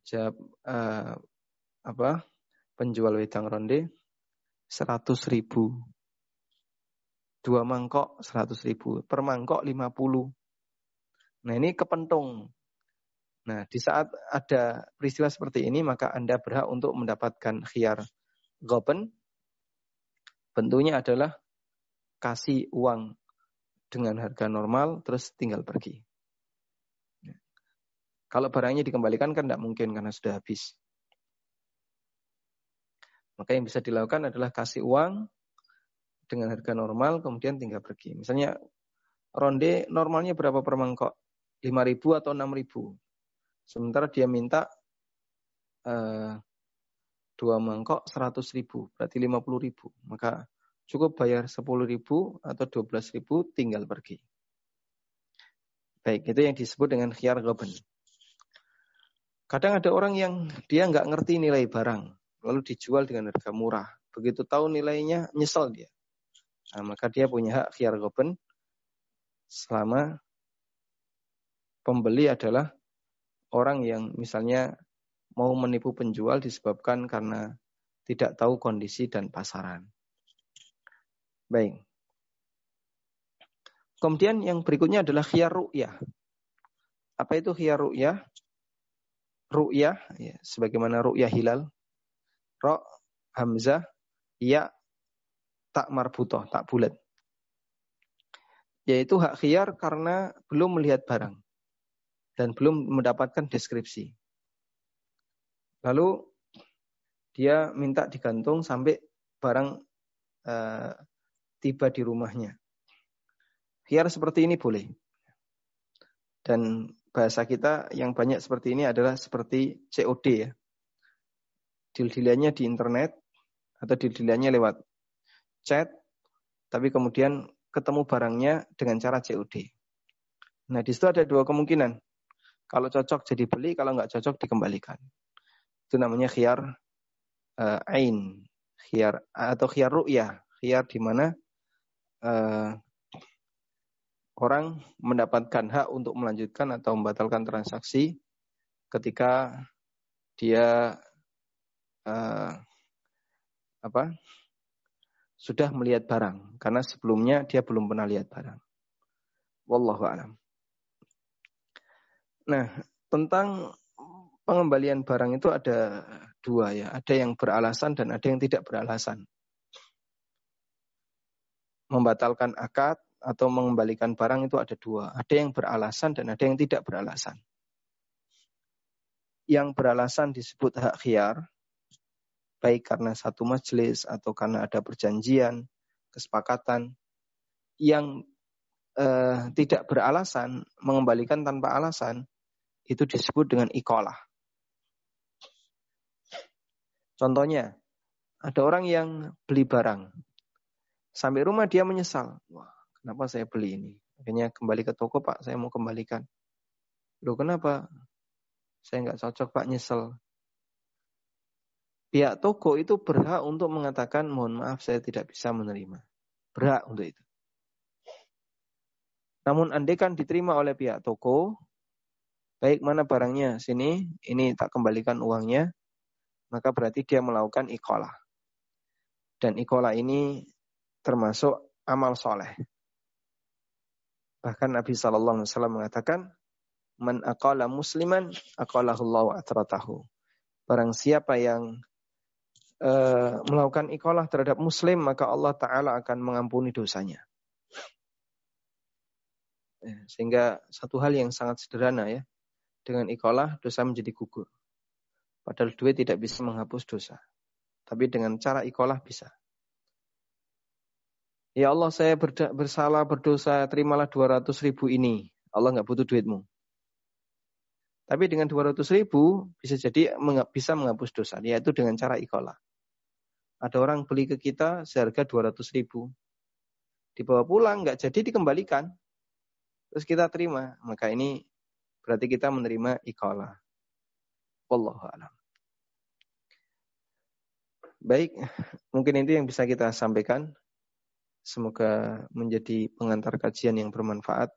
Jawab uh, apa? Penjual wedang ronde seratus ribu. Dua mangkok seratus ribu. Per mangkok lima puluh. Nah ini kepentung. Nah, di saat ada peristiwa seperti ini, maka Anda berhak untuk mendapatkan khiar gopen. Bentuknya adalah kasih uang dengan harga normal, terus tinggal pergi. Kalau barangnya dikembalikan kan tidak mungkin karena sudah habis. Maka yang bisa dilakukan adalah kasih uang dengan harga normal, kemudian tinggal pergi. Misalnya ronde normalnya berapa per mangkok? 5.000 atau 6.000? Sementara dia minta uh, dua mangkok seratus ribu, berarti lima puluh ribu. Maka cukup bayar sepuluh ribu atau dua belas ribu, tinggal pergi. Baik, itu yang disebut dengan khiar goben. Kadang ada orang yang dia nggak ngerti nilai barang, lalu dijual dengan harga murah. Begitu tahu nilainya, nyesel dia. Nah, maka dia punya hak khiar goben selama pembeli adalah orang yang misalnya mau menipu penjual disebabkan karena tidak tahu kondisi dan pasaran. Baik. Kemudian yang berikutnya adalah khiyar ru'yah. Apa itu khiyar ru'yah? Ru'yah, ya, sebagaimana ru'yah hilal. Ro, hamzah, ya, tak marbutoh, tak bulat. Yaitu hak khiyar karena belum melihat barang. Dan belum mendapatkan deskripsi. Lalu dia minta digantung sampai barang uh, tiba di rumahnya. Khiyar seperti ini boleh. Dan bahasa kita yang banyak seperti ini adalah seperti COD ya. Dildiliannya di internet atau dildiliannya lewat chat, tapi kemudian ketemu barangnya dengan cara COD. Nah, di situ ada dua kemungkinan. Kalau cocok jadi beli, kalau nggak cocok dikembalikan. Itu namanya khiar uh, ain, khiar atau khiar ru'yah, khiar di mana uh, orang mendapatkan hak untuk melanjutkan atau membatalkan transaksi ketika dia uh, apa sudah melihat barang karena sebelumnya dia belum pernah lihat barang. Wallahu alam. Nah, tentang pengembalian barang itu ada dua ya, ada yang beralasan dan ada yang tidak beralasan. Membatalkan akad atau mengembalikan barang itu ada dua. Ada yang beralasan dan ada yang tidak beralasan. Yang beralasan disebut hak khiar, baik karena satu majelis atau karena ada perjanjian, kesepakatan. Yang eh, tidak beralasan, mengembalikan tanpa alasan, itu disebut dengan ikolah. Contohnya, ada orang yang beli barang. Sampai rumah dia menyesal. Wah, Kenapa saya beli ini? Akhirnya kembali ke toko, Pak, saya mau kembalikan. Loh kenapa? Saya nggak cocok, Pak, nyesel. Pihak toko itu berhak untuk mengatakan, mohon maaf, saya tidak bisa menerima. Berhak untuk itu. Namun kan diterima oleh pihak toko, baik mana barangnya, sini, ini tak kembalikan uangnya, maka berarti dia melakukan ikolah. Dan ikolah ini termasuk amal soleh. Bahkan Nabi Shallallahu Alaihi Wasallam mengatakan, "Man akala musliman, akalahullahu atratahu." Barang siapa yang uh, melakukan ikolah terhadap muslim, maka Allah Ta'ala akan mengampuni dosanya. Ya, sehingga satu hal yang sangat sederhana ya, dengan ikolah dosa menjadi gugur. Padahal duit tidak bisa menghapus dosa. Tapi dengan cara ikolah bisa. Ya Allah saya bersalah berdosa terimalah 200 ribu ini. Allah nggak butuh duitmu. Tapi dengan 200 ribu bisa jadi bisa menghapus dosa. Yaitu dengan cara ikola. Ada orang beli ke kita seharga 200 ribu. Dibawa pulang nggak jadi dikembalikan. Terus kita terima. Maka ini berarti kita menerima ikola. Wallahu alam. Baik, mungkin itu yang bisa kita sampaikan. Semoga menjadi pengantar kajian yang bermanfaat.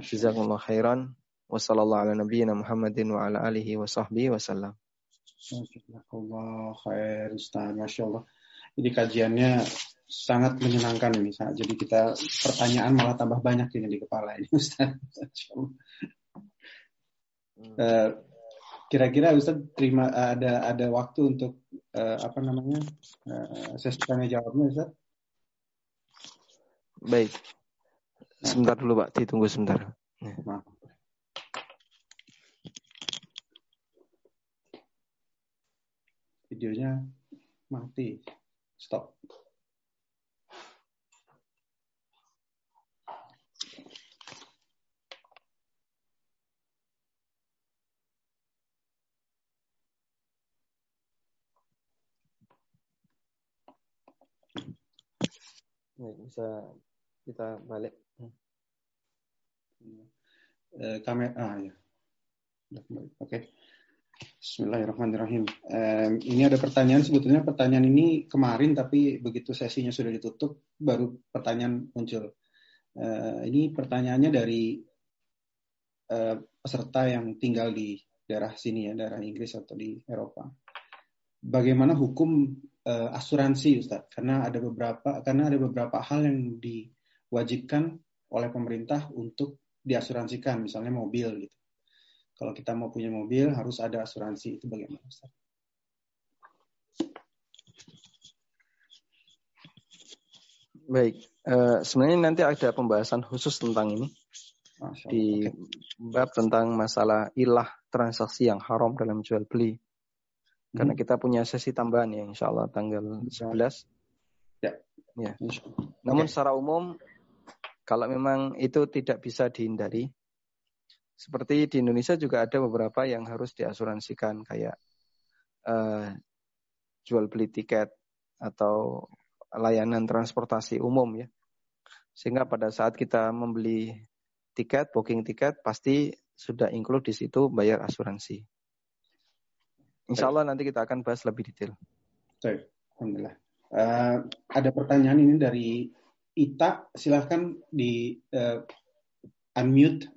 Jazakumullah khairan. Wassalamualaikum warahmatullahi Muhammadin wa ala alihi wa sahbihi Ustaz, Masya Allah. Ini kajiannya sangat menyenangkan ini. Jadi kita pertanyaan malah tambah banyak ini di kepala ini Ustaz. Uh, kira-kira Ustaz terima ada ada waktu untuk uh, apa namanya uh, sesi tanya jawabnya Ustaz? Baik. Sebentar dulu Pak, ditunggu sebentar. Ya. Videonya mati. Stop. Bisa kita balik. Uh, kamera, ah ya. Oke. Bismillahirrahmanirrahim. Um, ini ada pertanyaan, sebetulnya pertanyaan ini kemarin tapi begitu sesinya sudah ditutup, baru pertanyaan muncul. Uh, ini pertanyaannya dari uh, peserta yang tinggal di daerah sini ya, daerah Inggris atau di Eropa. Bagaimana hukum uh, asuransi, Ustaz? Karena ada beberapa karena ada beberapa hal yang diwajibkan oleh pemerintah untuk diasuransikan, misalnya mobil gitu. Kalau kita mau punya mobil harus ada asuransi itu bagaimana, Ustaz? Baik, uh, sebenarnya nanti ada pembahasan khusus tentang ini di bab tentang masalah ilah transaksi yang haram dalam jual beli. Karena hmm. kita punya sesi tambahan ya, insya Allah tanggal 11. Ya. ya. Namun okay. secara umum, kalau memang itu tidak bisa dihindari, seperti di Indonesia juga ada beberapa yang harus diasuransikan kayak uh, jual beli tiket atau layanan transportasi umum ya. Sehingga pada saat kita membeli tiket, booking tiket, pasti sudah include di situ bayar asuransi. Insya Allah nanti kita akan bahas lebih detail. Baik, Alhamdulillah. Uh, ada pertanyaan ini dari Ita, silahkan di uh, unmute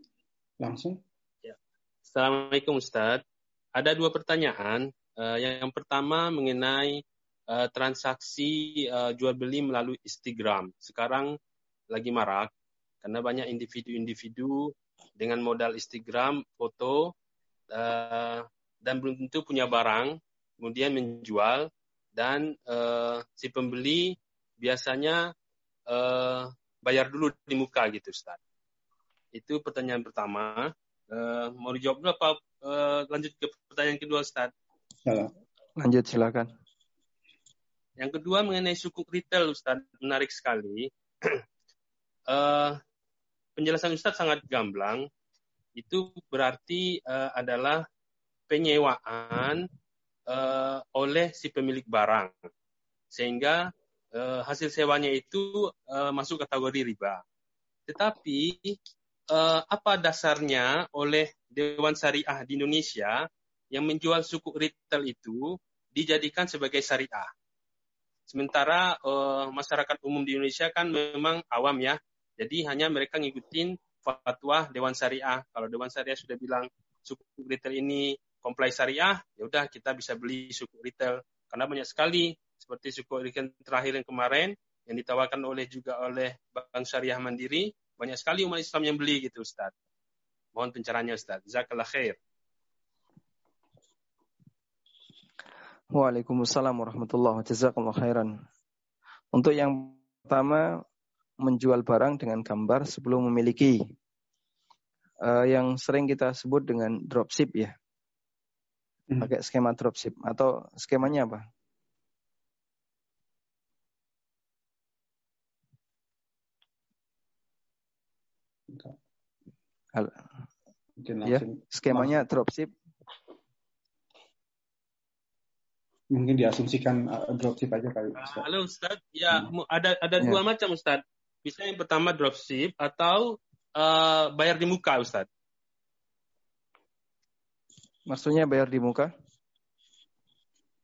langsung. Ya. Assalamualaikum Ustaz. Ada dua pertanyaan. Uh, yang pertama mengenai uh, transaksi uh, jual beli melalui Instagram. Sekarang lagi marak karena banyak individu-individu dengan modal Instagram, foto, uh, dan belum tentu punya barang, kemudian menjual, dan uh, si pembeli biasanya uh, bayar dulu di muka gitu, Ustaz. Itu pertanyaan pertama. Uh, mau dijawab dulu apa uh, lanjut ke pertanyaan kedua, Ustaz? Lanjut, silakan. Yang kedua mengenai suku retail, Ustaz, menarik sekali. uh, penjelasan Ustadz sangat gamblang. Itu berarti uh, adalah penyewaan uh, oleh si pemilik barang. Sehingga uh, hasil sewanya itu uh, masuk kategori riba. Tetapi uh, apa dasarnya oleh Dewan Syariah di Indonesia yang menjual suku retail itu dijadikan sebagai syariah? Sementara uh, masyarakat umum di Indonesia kan memang awam ya, jadi hanya mereka ngikutin fatwa Dewan Syariah. Kalau Dewan Syariah sudah bilang suku retail ini comply syariah, ya udah kita bisa beli suku retail. Karena banyak sekali seperti suku retail terakhir yang kemarin yang ditawarkan oleh juga oleh Bank Syariah Mandiri, banyak sekali umat Islam yang beli gitu Ustaz. Mohon pencerahannya Ustaz. Jazakallah khair. Waalaikumsalam warahmatullahi wabarakatuh. khairan. Untuk yang pertama menjual barang dengan gambar sebelum memiliki. Uh, yang sering kita sebut dengan dropship ya. Hmm. Pakai skema dropship atau skemanya apa? Halo. Ya, skemanya dropship. Mungkin diasumsikan uh, dropship aja kali. Ustaz. Halo Ustaz, ya hmm. ada ada ya. dua macam Ustaz. Bisa yang pertama dropship atau uh, bayar di muka, Ustaz. Maksudnya bayar di muka?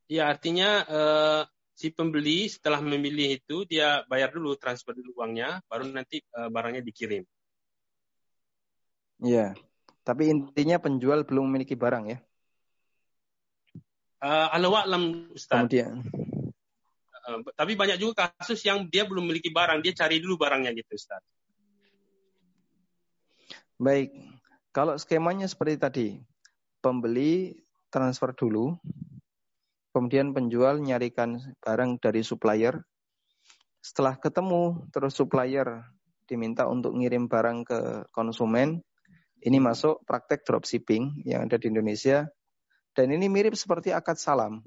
Ya, artinya uh, si pembeli setelah memilih itu dia bayar dulu transfer dulu uangnya, baru nanti uh, barangnya dikirim. Iya, tapi intinya penjual belum memiliki barang ya? Uh, alam Ustaz. Kemudian. Eh, tapi banyak juga kasus yang dia belum memiliki barang, dia cari dulu barangnya gitu, Ustaz. Baik, kalau skemanya seperti tadi, pembeli transfer dulu, kemudian penjual nyarikan barang dari supplier, setelah ketemu terus supplier diminta untuk ngirim barang ke konsumen, ini masuk praktek dropshipping yang ada di Indonesia, dan ini mirip seperti akad salam.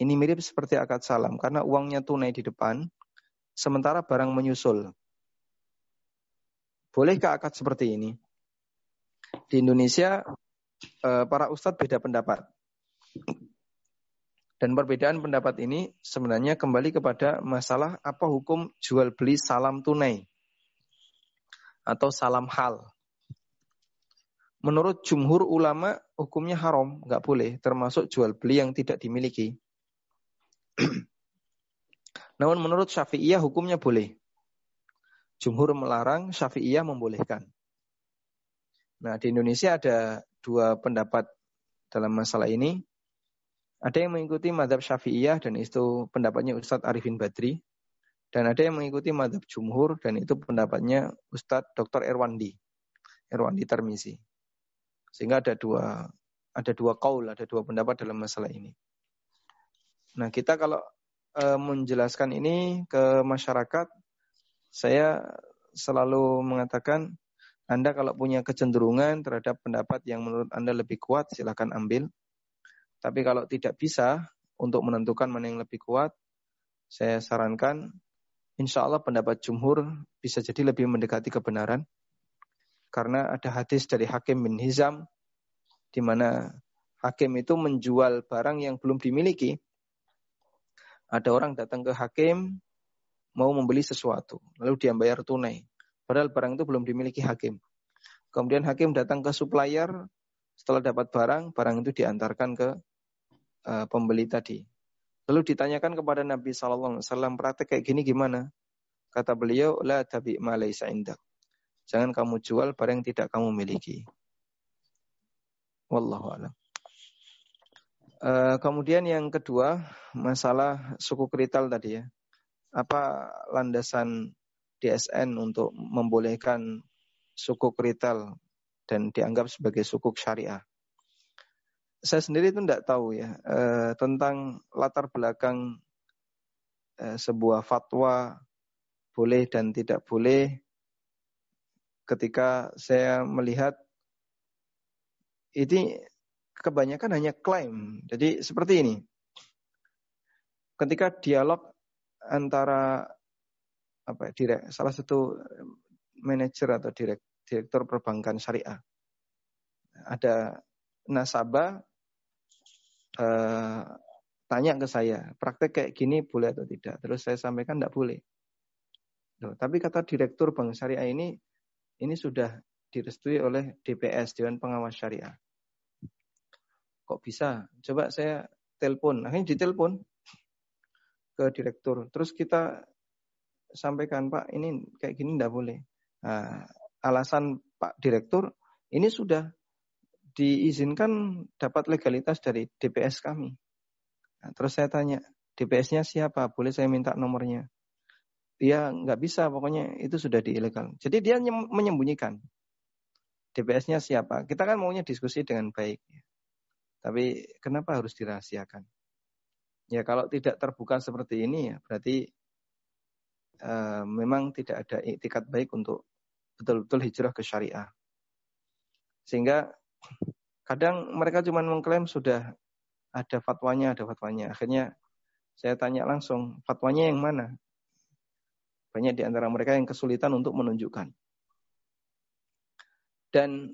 Ini mirip seperti akad salam karena uangnya tunai di depan, sementara barang menyusul. Bolehkah akad seperti ini? Di Indonesia, para ustadz beda pendapat. Dan perbedaan pendapat ini sebenarnya kembali kepada masalah apa hukum jual beli salam tunai atau salam hal. Menurut jumhur ulama hukumnya haram, nggak boleh, termasuk jual beli yang tidak dimiliki. Namun menurut Syafi'iyah hukumnya boleh. Jumhur melarang, Syafi'iyah membolehkan. Nah, di Indonesia ada dua pendapat dalam masalah ini. Ada yang mengikuti madhab syafi'iyah dan itu pendapatnya Ustadz Arifin Badri. Dan ada yang mengikuti madhab jumhur dan itu pendapatnya Ustadz Dr. Erwandi. Erwandi Termisi. Sehingga ada dua ada dua kaul, ada dua pendapat dalam masalah ini. Nah, kita kalau e, menjelaskan ini ke masyarakat, saya selalu mengatakan anda kalau punya kecenderungan terhadap pendapat yang menurut Anda lebih kuat, silakan ambil. Tapi kalau tidak bisa untuk menentukan mana yang lebih kuat, saya sarankan insya Allah pendapat jumhur bisa jadi lebih mendekati kebenaran. Karena ada hadis dari Hakim bin Hizam, di mana Hakim itu menjual barang yang belum dimiliki. Ada orang datang ke Hakim, mau membeli sesuatu, lalu dia bayar tunai. Padahal barang itu belum dimiliki hakim. Kemudian hakim datang ke supplier, setelah dapat barang, barang itu diantarkan ke uh, pembeli tadi. Lalu ditanyakan kepada Nabi Shallallahu Alaihi praktek kayak gini gimana? Kata beliau, la tabi malaysa indak. Jangan kamu jual barang yang tidak kamu miliki. Wallahu a'lam. Uh, kemudian yang kedua, masalah suku krital tadi ya. Apa landasan DSN untuk membolehkan sukuk retail dan dianggap sebagai sukuk syariah. Saya sendiri itu tidak tahu ya eh, tentang latar belakang eh, sebuah fatwa boleh dan tidak boleh ketika saya melihat ini kebanyakan hanya klaim. Jadi seperti ini. Ketika dialog antara apa direk, salah satu manajer atau direk, direktur perbankan syariah. Ada nasabah eh, tanya ke saya, praktek kayak gini boleh atau tidak? Terus saya sampaikan tidak boleh. Loh, tapi kata direktur bank syariah ini, ini sudah direstui oleh DPS, Dewan Pengawas Syariah. Kok bisa? Coba saya telepon. Akhirnya ditelepon ke direktur. Terus kita sampaikan Pak ini kayak gini tidak boleh. Nah, alasan Pak Direktur ini sudah diizinkan dapat legalitas dari DPS kami. Nah, terus saya tanya, DPS-nya siapa? Boleh saya minta nomornya? Dia nggak bisa, pokoknya itu sudah diilegal. Jadi dia menyembunyikan. DPS-nya siapa? Kita kan maunya diskusi dengan baik. Tapi kenapa harus dirahasiakan? Ya kalau tidak terbuka seperti ini ya berarti uh, memang tidak ada etikat baik untuk betul-betul hijrah ke syariah. Sehingga kadang mereka cuma mengklaim sudah ada fatwanya, ada fatwanya. Akhirnya saya tanya langsung, fatwanya yang mana? Banyak di antara mereka yang kesulitan untuk menunjukkan. Dan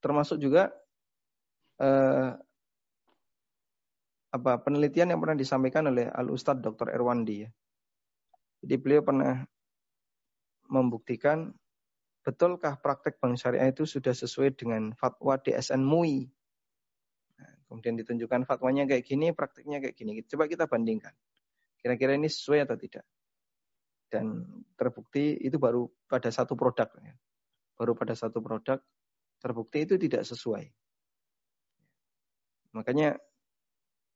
termasuk juga eh, apa penelitian yang pernah disampaikan oleh Al Ustadz Dr. Erwandi ya. Jadi beliau pernah membuktikan betulkah praktek bank syariah itu sudah sesuai dengan fatwa DSN MUI. Nah, kemudian ditunjukkan fatwanya kayak gini, prakteknya kayak gini. Coba kita bandingkan. Kira-kira ini sesuai atau tidak. Dan terbukti itu baru pada satu produk. Ya. Baru pada satu produk terbukti itu tidak sesuai. Makanya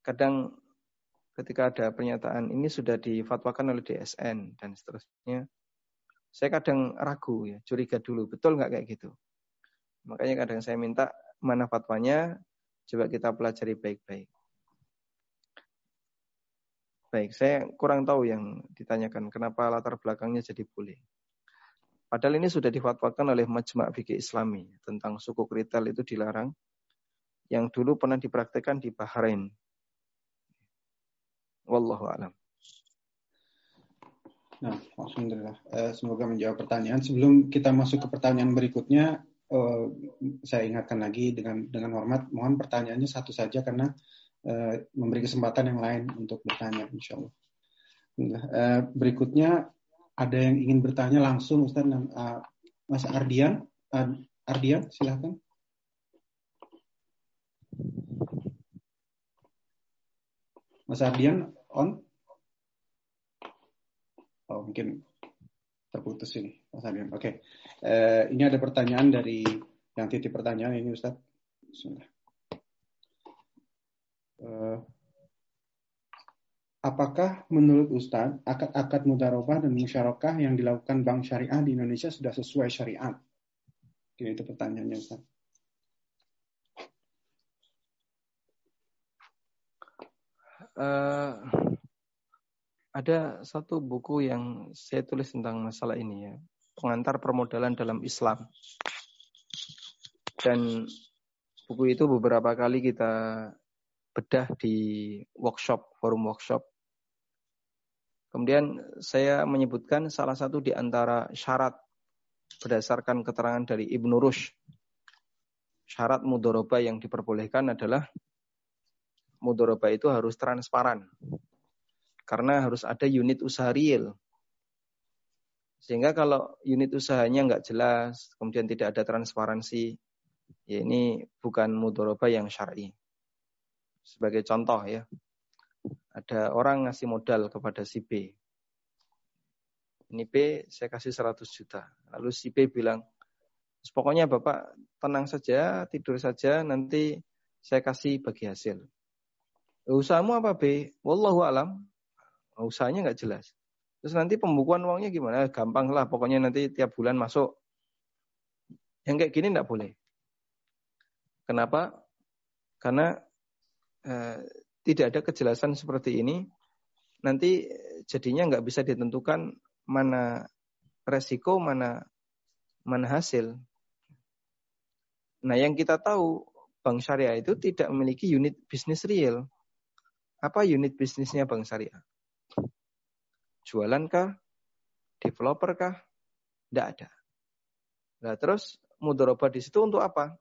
kadang ketika ada pernyataan ini sudah difatwakan oleh DSN dan seterusnya, saya kadang ragu ya, curiga dulu, betul nggak kayak gitu. Makanya kadang saya minta mana fatwanya, coba kita pelajari baik-baik. Baik, saya kurang tahu yang ditanyakan kenapa latar belakangnya jadi boleh. Padahal ini sudah difatwakan oleh Majma' Fikih Islami tentang suku kritel itu dilarang. Yang dulu pernah dipraktekkan di Bahrain. Wallahu alam. Nah, alhamdulillah. Uh, semoga menjawab pertanyaan. Sebelum kita masuk ke pertanyaan berikutnya, uh, saya ingatkan lagi dengan dengan hormat, mohon pertanyaannya satu saja karena uh, memberi kesempatan yang lain untuk bertanya, insya Allah. Berikutnya ada yang ingin bertanya langsung, Ustaz, Mas Ardian. Ardian, silahkan. Mas Ardian, on? Oh, mungkin terputus ini, Mas Ardian. Oke, okay. uh, ini ada pertanyaan dari yang titik pertanyaan ini Ustaz. Bismillah. Uh, apakah menurut Ustaz akad-akad mudarobah dan musyarakah yang dilakukan bank syariah di Indonesia sudah sesuai syariat? Oke, itu pertanyaannya Ustaz. Uh, ada satu buku yang saya tulis tentang masalah ini ya, pengantar permodalan dalam Islam. Dan buku itu beberapa kali kita bedah di workshop, forum workshop. Kemudian saya menyebutkan salah satu di antara syarat berdasarkan keterangan dari Ibnu Rush. Syarat mudoroba yang diperbolehkan adalah mudoroba itu harus transparan. Karena harus ada unit usaha real. Sehingga kalau unit usahanya nggak jelas, kemudian tidak ada transparansi, Ya ini bukan mudoroba yang syar'i. Sebagai contoh ya, ada orang ngasih modal kepada si B. Ini B saya kasih 100 juta. Lalu si B bilang, pokoknya Bapak tenang saja, tidur saja, nanti saya kasih bagi hasil. Usahamu apa B? Wallahu alam. Usahanya nggak jelas. Terus nanti pembukuan uangnya gimana? Gampang lah, pokoknya nanti tiap bulan masuk. Yang kayak gini nggak boleh. Kenapa? Karena eh, tidak ada kejelasan seperti ini. Nanti jadinya nggak bisa ditentukan mana resiko, mana mana hasil. Nah, yang kita tahu bank syariah itu tidak memiliki unit bisnis real. Apa unit bisnisnya bank syariah? Jualan kah? Developer kah? Tidak ada. Nah, terus mudoroba di situ untuk apa?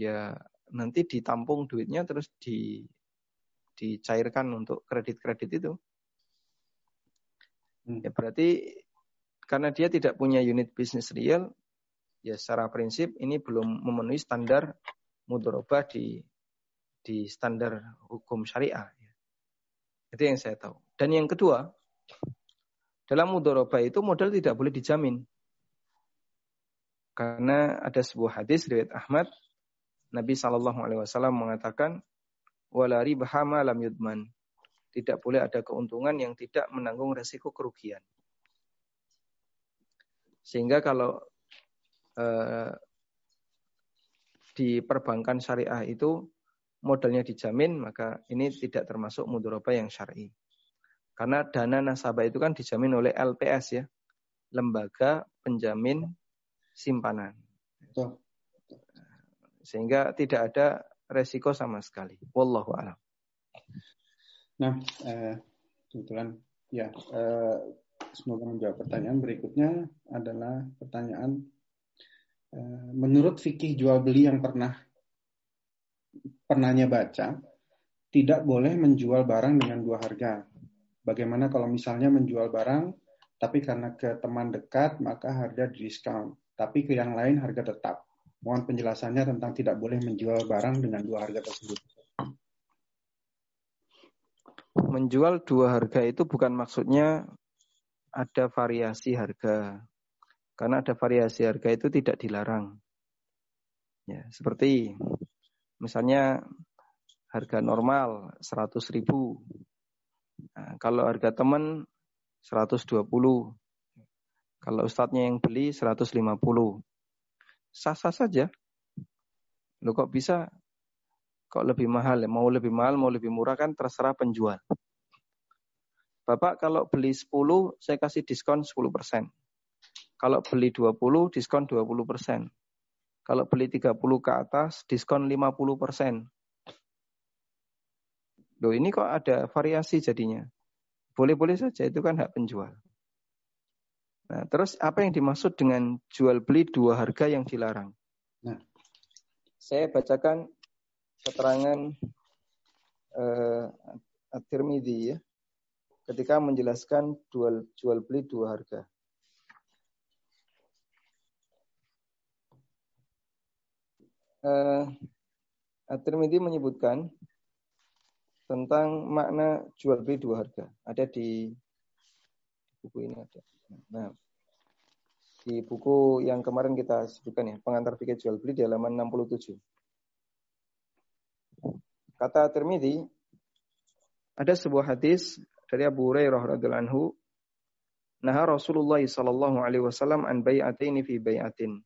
ya nanti ditampung duitnya terus di dicairkan untuk kredit-kredit itu. Hmm. Ya berarti karena dia tidak punya unit bisnis real, ya secara prinsip ini belum memenuhi standar mudoroba di di standar hukum syariah. Itu yang saya tahu. Dan yang kedua, dalam mudoroba itu modal tidak boleh dijamin. Karena ada sebuah hadis riwayat Ahmad Nabi Shallallahu Alaihi Wasallam mengatakan, walari bahama lam yudman. Tidak boleh ada keuntungan yang tidak menanggung resiko kerugian. Sehingga kalau eh, di perbankan syariah itu modalnya dijamin, maka ini tidak termasuk mudoroba yang syar'i. Karena dana nasabah itu kan dijamin oleh LPS ya, lembaga penjamin simpanan. Sehingga tidak ada resiko sama sekali. Wallahu a'lam. Nah, eh, kebetulan ya eh, semoga menjawab pertanyaan berikutnya adalah pertanyaan eh, menurut fikih jual beli yang pernah pernahnya baca tidak boleh menjual barang dengan dua harga. Bagaimana kalau misalnya menjual barang tapi karena ke teman dekat maka harga diskon, tapi ke yang lain harga tetap. Mohon penjelasannya tentang tidak boleh menjual barang dengan dua harga tersebut. Menjual dua harga itu bukan maksudnya ada variasi harga. Karena ada variasi harga itu tidak dilarang. Ya, seperti misalnya harga normal 100 ribu. Nah, kalau harga teman 120. Kalau ustadznya yang beli 150 sah-sah saja. Lo kok bisa kok lebih mahal ya? Mau lebih mahal, mau lebih murah kan terserah penjual. Bapak kalau beli 10, saya kasih diskon 10%. Kalau beli 20, diskon 20%. Kalau beli 30 ke atas, diskon 50%. Loh ini kok ada variasi jadinya. Boleh-boleh saja, itu kan hak penjual. Nah, terus apa yang dimaksud dengan jual beli dua harga yang dilarang? Nah, saya bacakan keterangan uh, At-Tirmidzi ya, ketika menjelaskan jual jual beli dua harga. Uh, At-Tirmidzi menyebutkan tentang makna jual beli dua harga. Ada di buku ini ada. Nah, Di buku yang kemarin kita sebutkan ya, pengantar fikih jual beli di halaman 67. Kata Tirmidzi, ada sebuah hadis dari Abu Hurairah radhiyallahu anhu, "Naha Rasulullah sallallahu alaihi wasallam an bai'ataini fi bai'atin."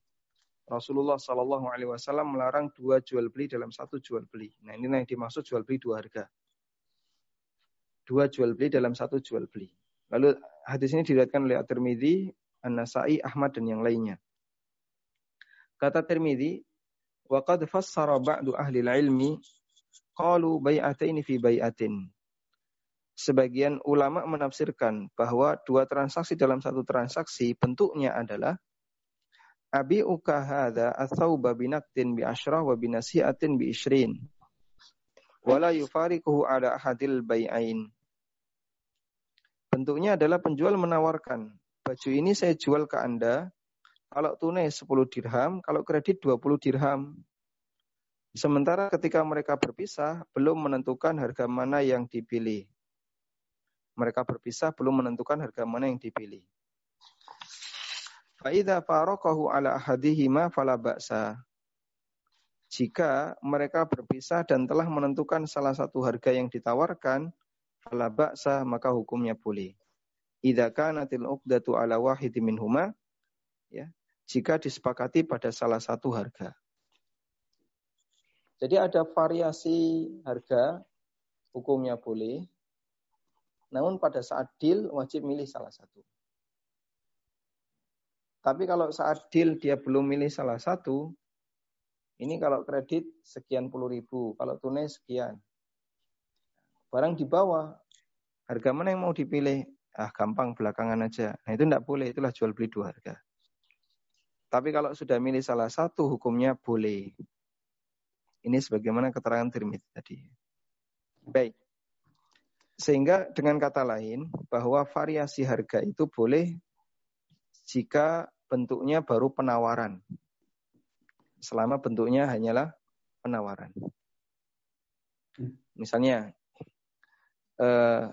Rasulullah sallallahu alaihi wasallam melarang dua jual beli dalam satu jual beli. Nah, ini yang dimaksud jual beli dua harga. Dua jual beli dalam satu jual beli. Lalu hadis ini diriwayatkan oleh At-Tirmidzi, An-Nasa'i, Ahmad dan yang lainnya. Kata Tirmidzi, "Wa qad fassara ba'du ahli ilmi Qalu bai'ataini fi bai'atin. Sebagian ulama menafsirkan bahwa dua transaksi dalam satu transaksi bentuknya adalah Abi uka hadha athauba binaktin bi ashrah wa binasiatin bi ishrin. Wala yufarikuhu ala ahadil bai'ain. Bentuknya adalah penjual menawarkan, baju ini saya jual ke Anda, kalau tunai 10 dirham, kalau kredit 20 dirham. Sementara ketika mereka berpisah, belum menentukan harga mana yang dipilih. Mereka berpisah belum menentukan harga mana yang dipilih. Fa'idha farokahu ala ahadihima fala ba'sa. Jika mereka berpisah dan telah menentukan salah satu harga yang ditawarkan, fala ba'sa maka hukumnya boleh. Idza kanatil uqdatu ala wahidi minhuma ya, jika disepakati pada salah satu harga. Jadi ada variasi harga, hukumnya boleh. Namun pada saat deal wajib milih salah satu. Tapi kalau saat deal dia belum milih salah satu, ini kalau kredit sekian puluh ribu, kalau tunai sekian. Barang di bawah, harga mana yang mau dipilih? Ah gampang belakangan aja. Nah itu tidak boleh, itulah jual beli dua harga. Tapi kalau sudah milih salah satu, hukumnya boleh. Ini sebagaimana keterangan Tirmidzi tadi. Baik. Sehingga dengan kata lain bahwa variasi harga itu boleh jika bentuknya baru penawaran. Selama bentuknya hanyalah penawaran. Misalnya eh,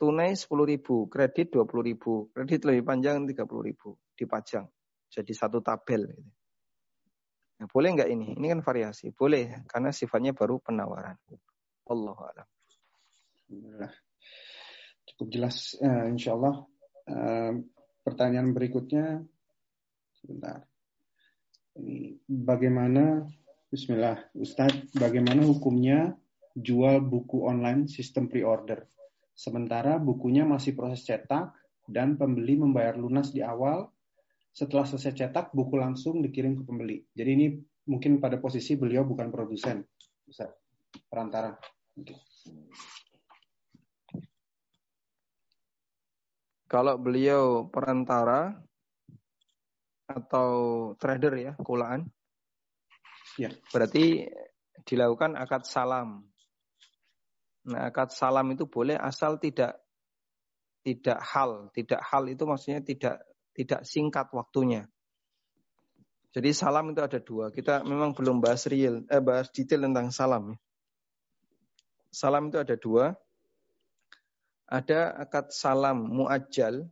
tunai 10 ribu, kredit 20 ribu, kredit lebih panjang 30 ribu, dipajang. Jadi satu tabel. Gitu. Nah, boleh nggak ini? Ini kan variasi. Boleh, karena sifatnya baru penawaran. Allah alam. Cukup jelas, uh, insya Allah. Uh, pertanyaan berikutnya, sebentar. Ini bagaimana, Bismillah, Ustadz, bagaimana hukumnya jual buku online sistem pre-order? Sementara bukunya masih proses cetak dan pembeli membayar lunas di awal setelah selesai cetak buku langsung dikirim ke pembeli. Jadi ini mungkin pada posisi beliau bukan produsen, bisa perantara. Kalau beliau perantara atau trader ya, kulaan, ya. berarti dilakukan akad salam. Nah, akad salam itu boleh asal tidak tidak hal, tidak hal itu maksudnya tidak tidak singkat waktunya. Jadi salam itu ada dua. Kita memang belum bahas real, eh, bahas detail tentang salam. Ya. Salam itu ada dua. Ada akad salam muajjal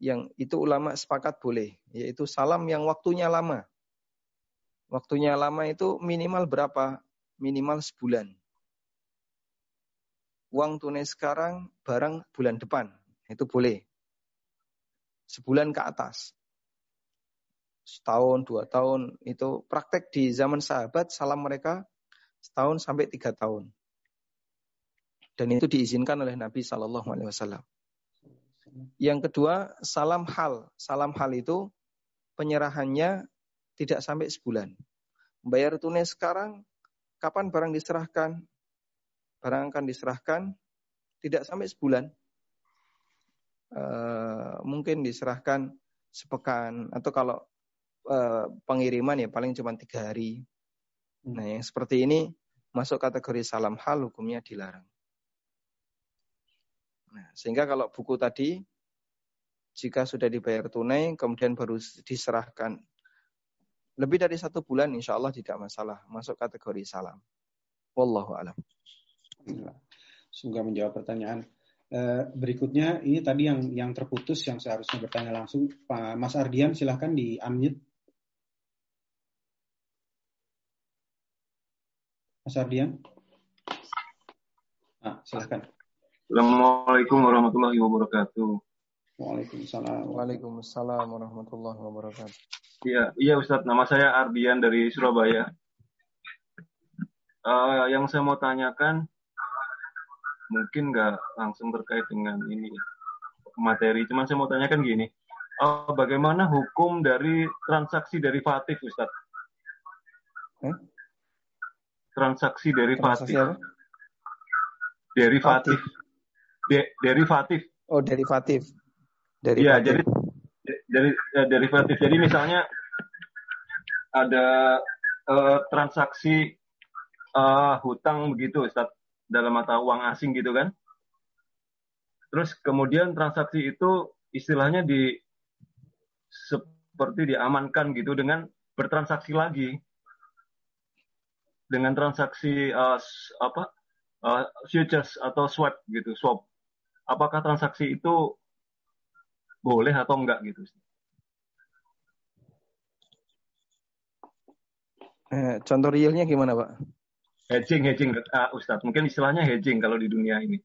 yang itu ulama sepakat boleh, yaitu salam yang waktunya lama. Waktunya lama itu minimal berapa? Minimal sebulan. Uang tunai sekarang, barang bulan depan. Itu boleh sebulan ke atas. Setahun, dua tahun, itu praktek di zaman sahabat, salam mereka setahun sampai tiga tahun. Dan itu diizinkan oleh Nabi Shallallahu Alaihi Wasallam. Yang kedua, salam hal. Salam hal itu penyerahannya tidak sampai sebulan. Bayar tunai sekarang, kapan barang diserahkan? Barang akan diserahkan tidak sampai sebulan. Eh, mungkin diserahkan sepekan atau kalau uh, pengiriman ya paling cuma tiga hari. Hmm. Nah yang seperti ini masuk kategori salam hal hukumnya dilarang. Nah, sehingga kalau buku tadi jika sudah dibayar tunai kemudian baru diserahkan lebih dari satu bulan insya Allah tidak masalah masuk kategori salam. Wallahu alam. Semoga menjawab pertanyaan Uh, berikutnya ini tadi yang yang terputus yang seharusnya bertanya langsung Pak Mas Ardian silahkan di unmute. Mas Ardian. Ah, silahkan. Assalamualaikum warahmatullahi wabarakatuh. Waalaikumsalam. Waalaikumsalam warahmatullahi wabarakatuh. Iya, iya Ustadz. Nama saya Ardian dari Surabaya. Uh, yang saya mau tanyakan mungkin nggak langsung terkait dengan ini materi, cuman saya mau tanyakan gini. Uh, bagaimana hukum dari transaksi derivatif, Ustadz? Hmm? Transaksi derivatif. Transaksi apa? Derivatif. De derivatif. Oh, derivatif. Iya, jadi dari ya, derivatif. Jadi misalnya ada uh, transaksi uh, hutang begitu, Ustaz, dalam mata uang asing gitu kan. Terus kemudian transaksi itu istilahnya di seperti diamankan gitu dengan bertransaksi lagi dengan transaksi uh, apa uh, futures atau swap gitu swap apakah transaksi itu boleh atau enggak gitu. Eh, contoh realnya gimana Pak? Hedging, hedging, uh, Ustadz. Mungkin istilahnya hedging kalau di dunia ini.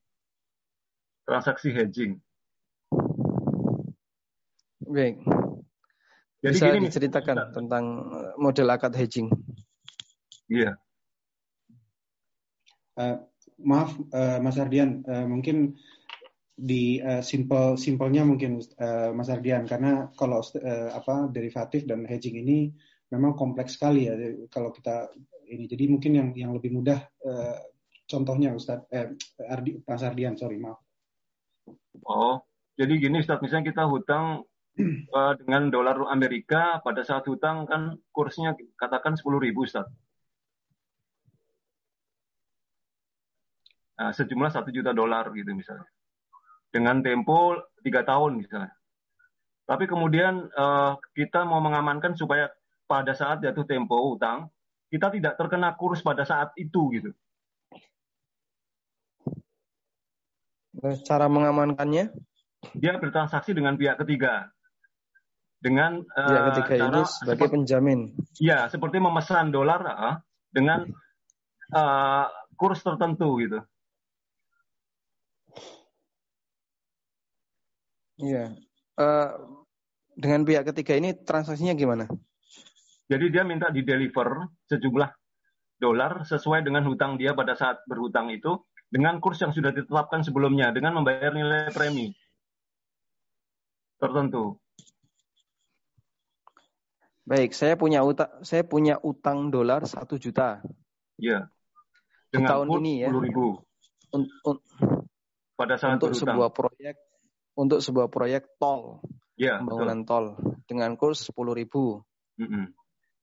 Transaksi hedging. Baik. Jadi Bisa gini, diceritakan Ustadz. tentang eh, model akad hedging. Iya. Uh, maaf, uh, Mas Ardian, uh, mungkin di uh, simple simpelnya mungkin uh, Mas Ardian karena kalau uh, apa derivatif dan hedging ini memang kompleks sekali ya kalau kita ini jadi mungkin yang yang lebih mudah uh, contohnya Ustaz eh, Ardi, Mas Ardian sorry maaf. Oh jadi gini Ustaz misalnya kita hutang uh, dengan dolar Amerika pada saat hutang kan kursnya katakan sepuluh ribu Ustaz. Nah, sejumlah satu juta dolar gitu misalnya dengan tempo tiga tahun misalnya. Tapi kemudian uh, kita mau mengamankan supaya pada saat jatuh tempo utang kita tidak terkena kurs pada saat itu gitu. Cara mengamankannya? Dia bertransaksi dengan pihak ketiga. Dengan uh, pihak ketiga cara, ini sebagai penjamin. Iya, seperti memesan dolar uh, dengan uh, kurs tertentu gitu. Iya. Uh, dengan pihak ketiga ini transaksinya gimana? Jadi dia minta di deliver sejumlah dolar sesuai dengan hutang dia pada saat berhutang itu dengan kurs yang sudah ditetapkan sebelumnya dengan membayar nilai premi tertentu. Baik, saya punya utang saya punya utang dolar satu juta. Iya. Dengan tahun ini ya. ribu. Un, un, pada saat untuk berhutang. sebuah proyek untuk sebuah proyek tol, ya, pembangunan betul. tol dengan kurs sepuluh ribu. Mm -hmm.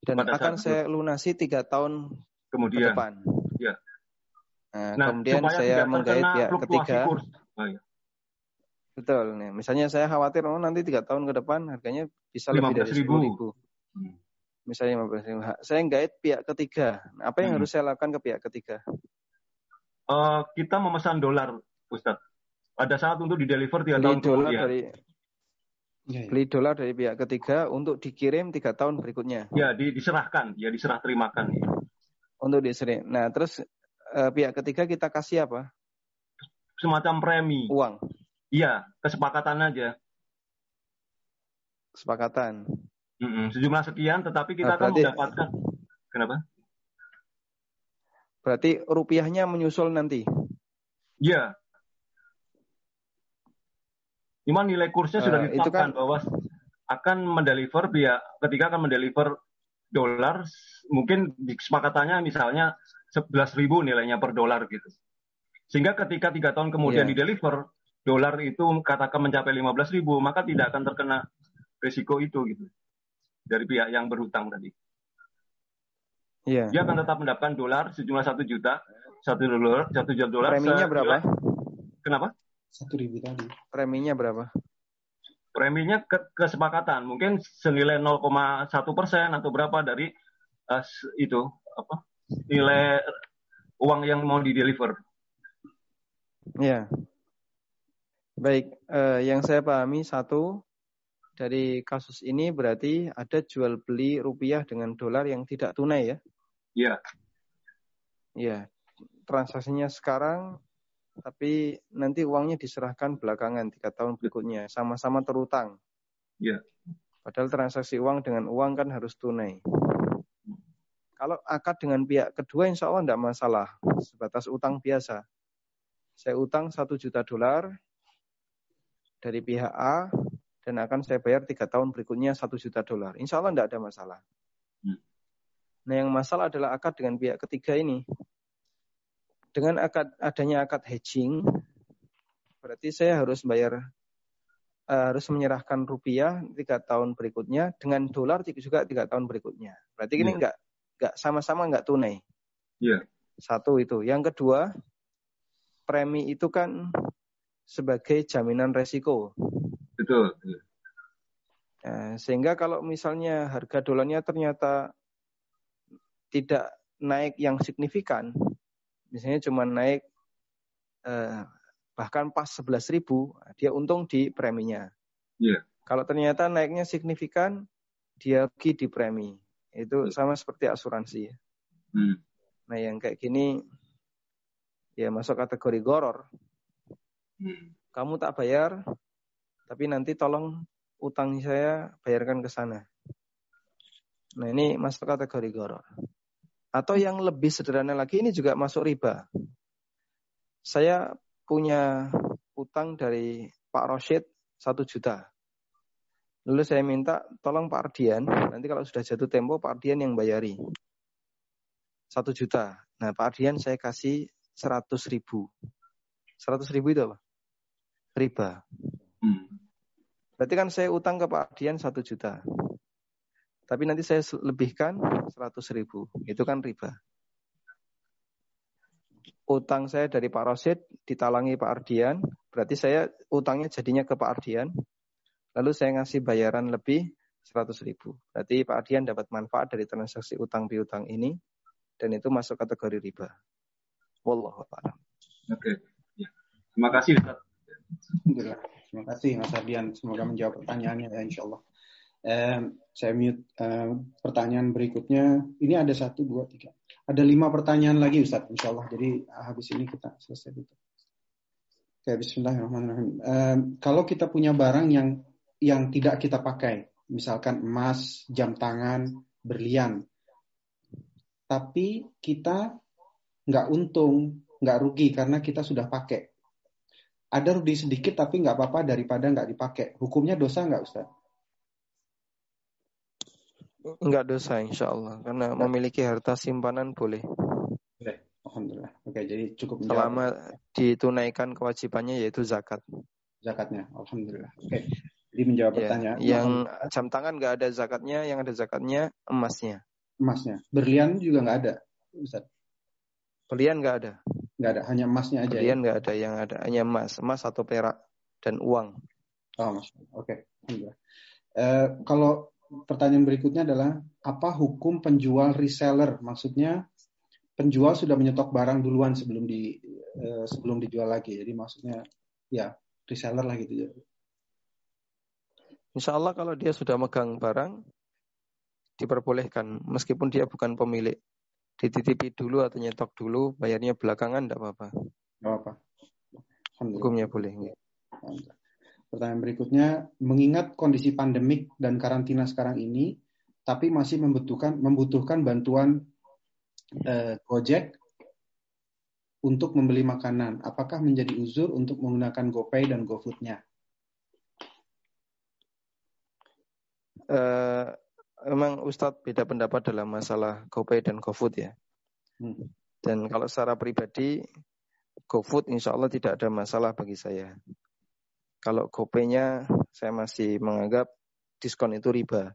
Dan Pada akan saya lunasi tiga tahun kemudian. ke depan. Ya. Nah, nah kemudian saya menggait pihak ketiga. Kurs. Oh, ya. Betul nih. Misalnya saya khawatir oh nanti tiga tahun ke depan harganya bisa lebih dari sepuluh ribu. Hmm. Misalnya 15 ribu. Saya menggait pihak ketiga. Nah, apa yang hmm. harus saya lakukan ke pihak ketiga? Uh, kita memesan dolar, Ustadz ada saat untuk di deliver tiga tahun dolar kemudian. dari ya, ya. beli dolar dari pihak ketiga untuk dikirim tiga tahun berikutnya. Ya, di, diserahkan, ya diserah terimakan. Ya. Untuk diserah. Nah, terus uh, pihak ketiga kita kasih apa? Semacam premi. Uang. Iya, kesepakatan aja. Kesepakatan. Mm -mm, sejumlah sekian, tetapi kita nah, akan mendapatkan. Kenapa? Berarti rupiahnya menyusul nanti. Iya, Cuma nilai kursnya sudah uh, ditetapkan kan... bahwa akan mendeliver biaya ketika akan mendeliver dolar mungkin di kesepakatannya misalnya 11 ribu nilainya per dolar gitu. Sehingga ketika tiga tahun kemudian yeah. dideliver dolar itu katakan mencapai 15 ribu maka tidak akan terkena risiko itu gitu dari pihak yang berhutang tadi. Yeah. Dia akan tetap mendapatkan dolar sejumlah satu juta, satu dolar, satu juta dolar. Preminya berapa? Kenapa? Satu ribu tadi. Preminya berapa? Preminya ke kesepakatan, mungkin senilai 0,1 persen atau berapa dari uh, itu apa nilai uang yang mau di deliver. Iya. Baik, eh, yang saya pahami satu dari kasus ini berarti ada jual beli rupiah dengan dolar yang tidak tunai ya? Iya. Iya. Transaksinya sekarang, tapi nanti uangnya diserahkan belakangan tiga tahun berikutnya, sama-sama terutang. Iya. Padahal transaksi uang dengan uang kan harus tunai. Kalau akad dengan pihak kedua, insya Allah tidak masalah, sebatas utang biasa. Saya utang satu juta dolar, dari pihak A dan akan saya bayar tiga tahun berikutnya satu juta dolar. Insya Allah tidak ada masalah. Hmm. Nah yang masalah adalah akad dengan pihak ketiga ini. Dengan akad adanya akad hedging, berarti saya harus bayar uh, harus menyerahkan rupiah tiga tahun berikutnya dengan dolar juga tiga tahun berikutnya. Berarti ini enggak iya. enggak sama-sama enggak tunai. Iya. Satu itu. Yang kedua, premi itu kan sebagai jaminan resiko. Betul. Nah, sehingga kalau misalnya harga dolarnya ternyata tidak naik yang signifikan, misalnya cuma naik eh, bahkan pas 11 ribu, dia untung di preminya. Yeah. Kalau ternyata naiknya signifikan, dia rugi di premi. Itu iya. sama seperti asuransi. Hmm. Nah yang kayak gini ya masuk kategori goror. Hmm. Kamu tak bayar, tapi nanti tolong utang saya bayarkan ke sana. Nah ini masuk kategori goror. Atau yang lebih sederhana lagi ini juga masuk riba. Saya punya utang dari Pak Roshid satu juta. Lalu saya minta tolong Pak Ardian, nanti kalau sudah jatuh tempo Pak Ardian yang bayari. Satu juta. Nah Pak Ardian saya kasih seratus ribu. Seratus ribu itu apa? riba. Hmm. Berarti kan saya utang ke Pak Dian satu juta. Tapi nanti saya lebihkan seratus ribu. Itu kan riba. Utang saya dari Pak Rosid ditalangi Pak Ardian. Berarti saya utangnya jadinya ke Pak Ardian. Lalu saya ngasih bayaran lebih seratus ribu. Berarti Pak Ardian dapat manfaat dari transaksi utang piutang ini. Dan itu masuk kategori riba. Wallahu a'lam. Oke. Ya. Terima kasih Ustaz. Terima kasih Mas Ardian. Semoga menjawab pertanyaannya ya insya Allah. Eh, saya mute eh, pertanyaan berikutnya. Ini ada satu, dua, tiga. Ada lima pertanyaan lagi Ustaz, insya Allah. Jadi habis ini kita selesai itu. Oke, Bismillahirrahmanirrahim. Eh, kalau kita punya barang yang yang tidak kita pakai, misalkan emas, jam tangan, berlian, tapi kita nggak untung, nggak rugi karena kita sudah pakai ada rugi sedikit tapi nggak apa-apa daripada nggak dipakai. Hukumnya dosa nggak Ustaz? Nggak dosa insya Allah. Karena memiliki harta simpanan boleh. Boleh. Alhamdulillah. Oke, jadi cukup menjawab. Selama ditunaikan kewajibannya yaitu zakat. Zakatnya. Alhamdulillah. Oke. Jadi menjawab ya, pertanyaan. Yang jam tangan nggak ada zakatnya, yang ada zakatnya emasnya. Emasnya. Berlian juga nggak ada, Ustaz. Berlian nggak ada. Nggak ada, hanya emasnya aja. Berlian ya? nggak ada, yang ada hanya emas, emas atau perak dan uang. Oh. Oke, okay. Uh, kalau pertanyaan berikutnya adalah apa hukum penjual reseller? Maksudnya penjual sudah menyetok barang duluan sebelum di uh, sebelum dijual lagi. Jadi maksudnya ya reseller lah gitu. Insya Allah kalau dia sudah megang barang diperbolehkan meskipun dia bukan pemilik dititipi dulu atau nyetok dulu, bayarnya belakangan tidak apa-apa. Tidak apa. Hukumnya boleh. Pertanyaan berikutnya, mengingat kondisi pandemik dan karantina sekarang ini, tapi masih membutuhkan membutuhkan bantuan eh, Gojek untuk membeli makanan. Apakah menjadi uzur untuk menggunakan GoPay dan GoFood-nya? Uh, memang Ustadz beda pendapat dalam masalah GoPay dan GoFood ya. Hmm. Dan kalau secara pribadi, GoFood insya Allah tidak ada masalah bagi saya. Kalau GoPay-nya saya masih menganggap diskon itu riba.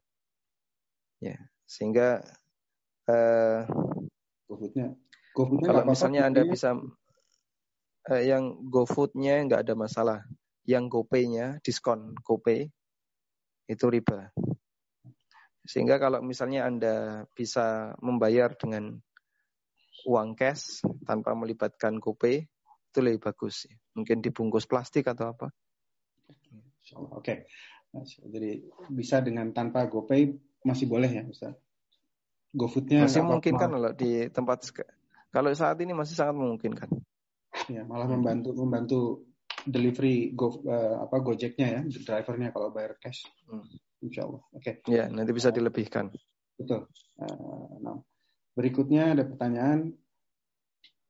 Ya, sehingga uh, GoFood-nya, GoFood kalau misalnya Anda bisa uh, yang GoFood-nya nggak ada masalah. Yang GoPay-nya diskon GoPay itu riba. Sehingga kalau misalnya Anda bisa membayar dengan uang cash tanpa melibatkan GoPay, itu lebih bagus. Mungkin dibungkus plastik atau apa. Oke. Okay. Jadi bisa dengan tanpa GoPay masih boleh ya Ustaz? GoFoodnya masih memungkinkan loh di tempat kalau saat ini masih sangat memungkinkan. Ya, malah membantu membantu delivery go uh, apa Gojeknya ya, drivernya kalau bayar cash. Hmm. Insya Allah. Oke. Okay. Ya, nanti bisa dilebihkan. Betul. Uh, nah, berikutnya ada pertanyaan.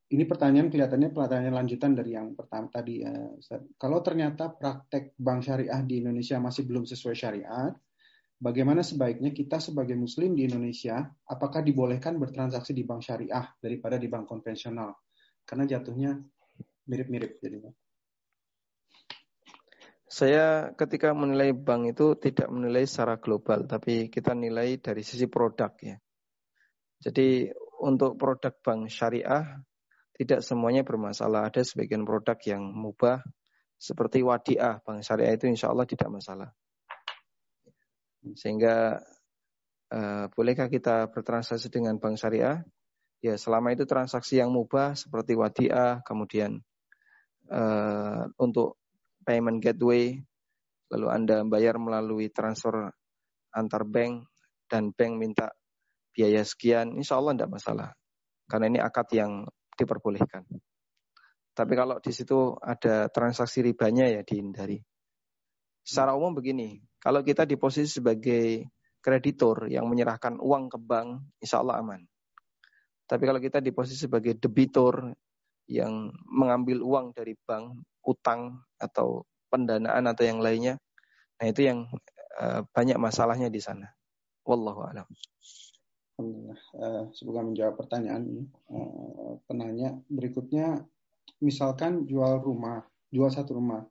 Ini pertanyaan kelihatannya pertanyaan lanjutan dari yang pertama tadi. Uh, Kalau ternyata praktek bank syariah di Indonesia masih belum sesuai syariat, bagaimana sebaiknya kita sebagai muslim di Indonesia apakah dibolehkan bertransaksi di bank syariah daripada di bank konvensional? Karena jatuhnya mirip-mirip jadinya. Saya ketika menilai bank itu tidak menilai secara global, tapi kita nilai dari sisi produk ya. Jadi untuk produk bank syariah tidak semuanya bermasalah. Ada sebagian produk yang mubah seperti wadiah bank syariah itu insya Allah tidak masalah. Sehingga uh, bolehkah kita bertransaksi dengan bank syariah? Ya selama itu transaksi yang mubah seperti wadiah, kemudian uh, untuk payment gateway, lalu Anda bayar melalui transfer antar bank dan bank minta biaya sekian, insya Allah tidak masalah. Karena ini akad yang diperbolehkan. Tapi kalau di situ ada transaksi ribanya ya dihindari. Secara umum begini, kalau kita di posisi sebagai kreditor yang menyerahkan uang ke bank, insya Allah aman. Tapi kalau kita di posisi sebagai debitor yang mengambil uang dari bank, utang atau pendanaan atau yang lainnya. Nah itu yang uh, banyak masalahnya di sana. Wallahu a'lam. Uh, semoga menjawab pertanyaan ini. Uh, penanya berikutnya, misalkan jual rumah, jual satu rumah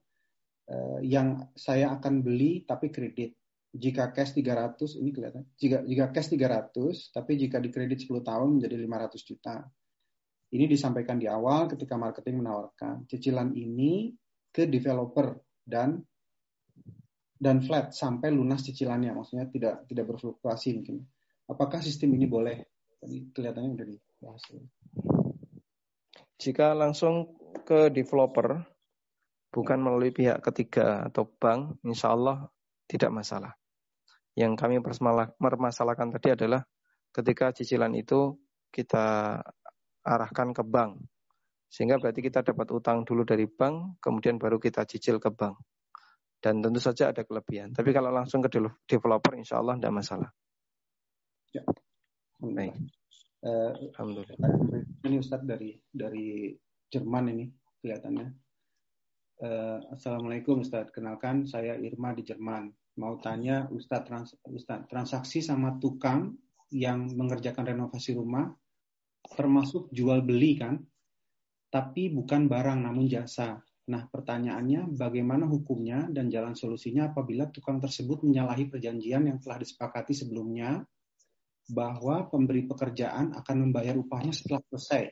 uh, yang saya akan beli tapi kredit. Jika cash 300 ini kelihatan. Jika jika cash 300 tapi jika dikredit 10 tahun menjadi 500 juta. Ini disampaikan di awal ketika marketing menawarkan cicilan ini ke developer dan dan flat sampai lunas cicilannya, maksudnya tidak tidak berfluktuasi mungkin. Apakah sistem ini boleh? Tadi kelihatannya udah dibahas. Jika langsung ke developer, bukan melalui pihak ketiga atau bank, insya Allah tidak masalah. Yang kami permasalahkan tadi adalah ketika cicilan itu kita arahkan ke bank. Sehingga berarti kita dapat utang dulu dari bank, kemudian baru kita cicil ke bank. Dan tentu saja ada kelebihan. Tapi kalau langsung ke developer, insya Allah tidak masalah. Ya. Baik. Uh, Alhamdulillah. Ini Ustadz dari dari Jerman ini kelihatannya. Uh, Assalamualaikum Ustadz. Kenalkan saya Irma di Jerman. Mau tanya Ustadz, trans, Ustadz transaksi sama tukang yang mengerjakan renovasi rumah termasuk jual beli kan? tapi bukan barang namun jasa. Nah, pertanyaannya bagaimana hukumnya dan jalan solusinya apabila tukang tersebut menyalahi perjanjian yang telah disepakati sebelumnya bahwa pemberi pekerjaan akan membayar upahnya setelah selesai.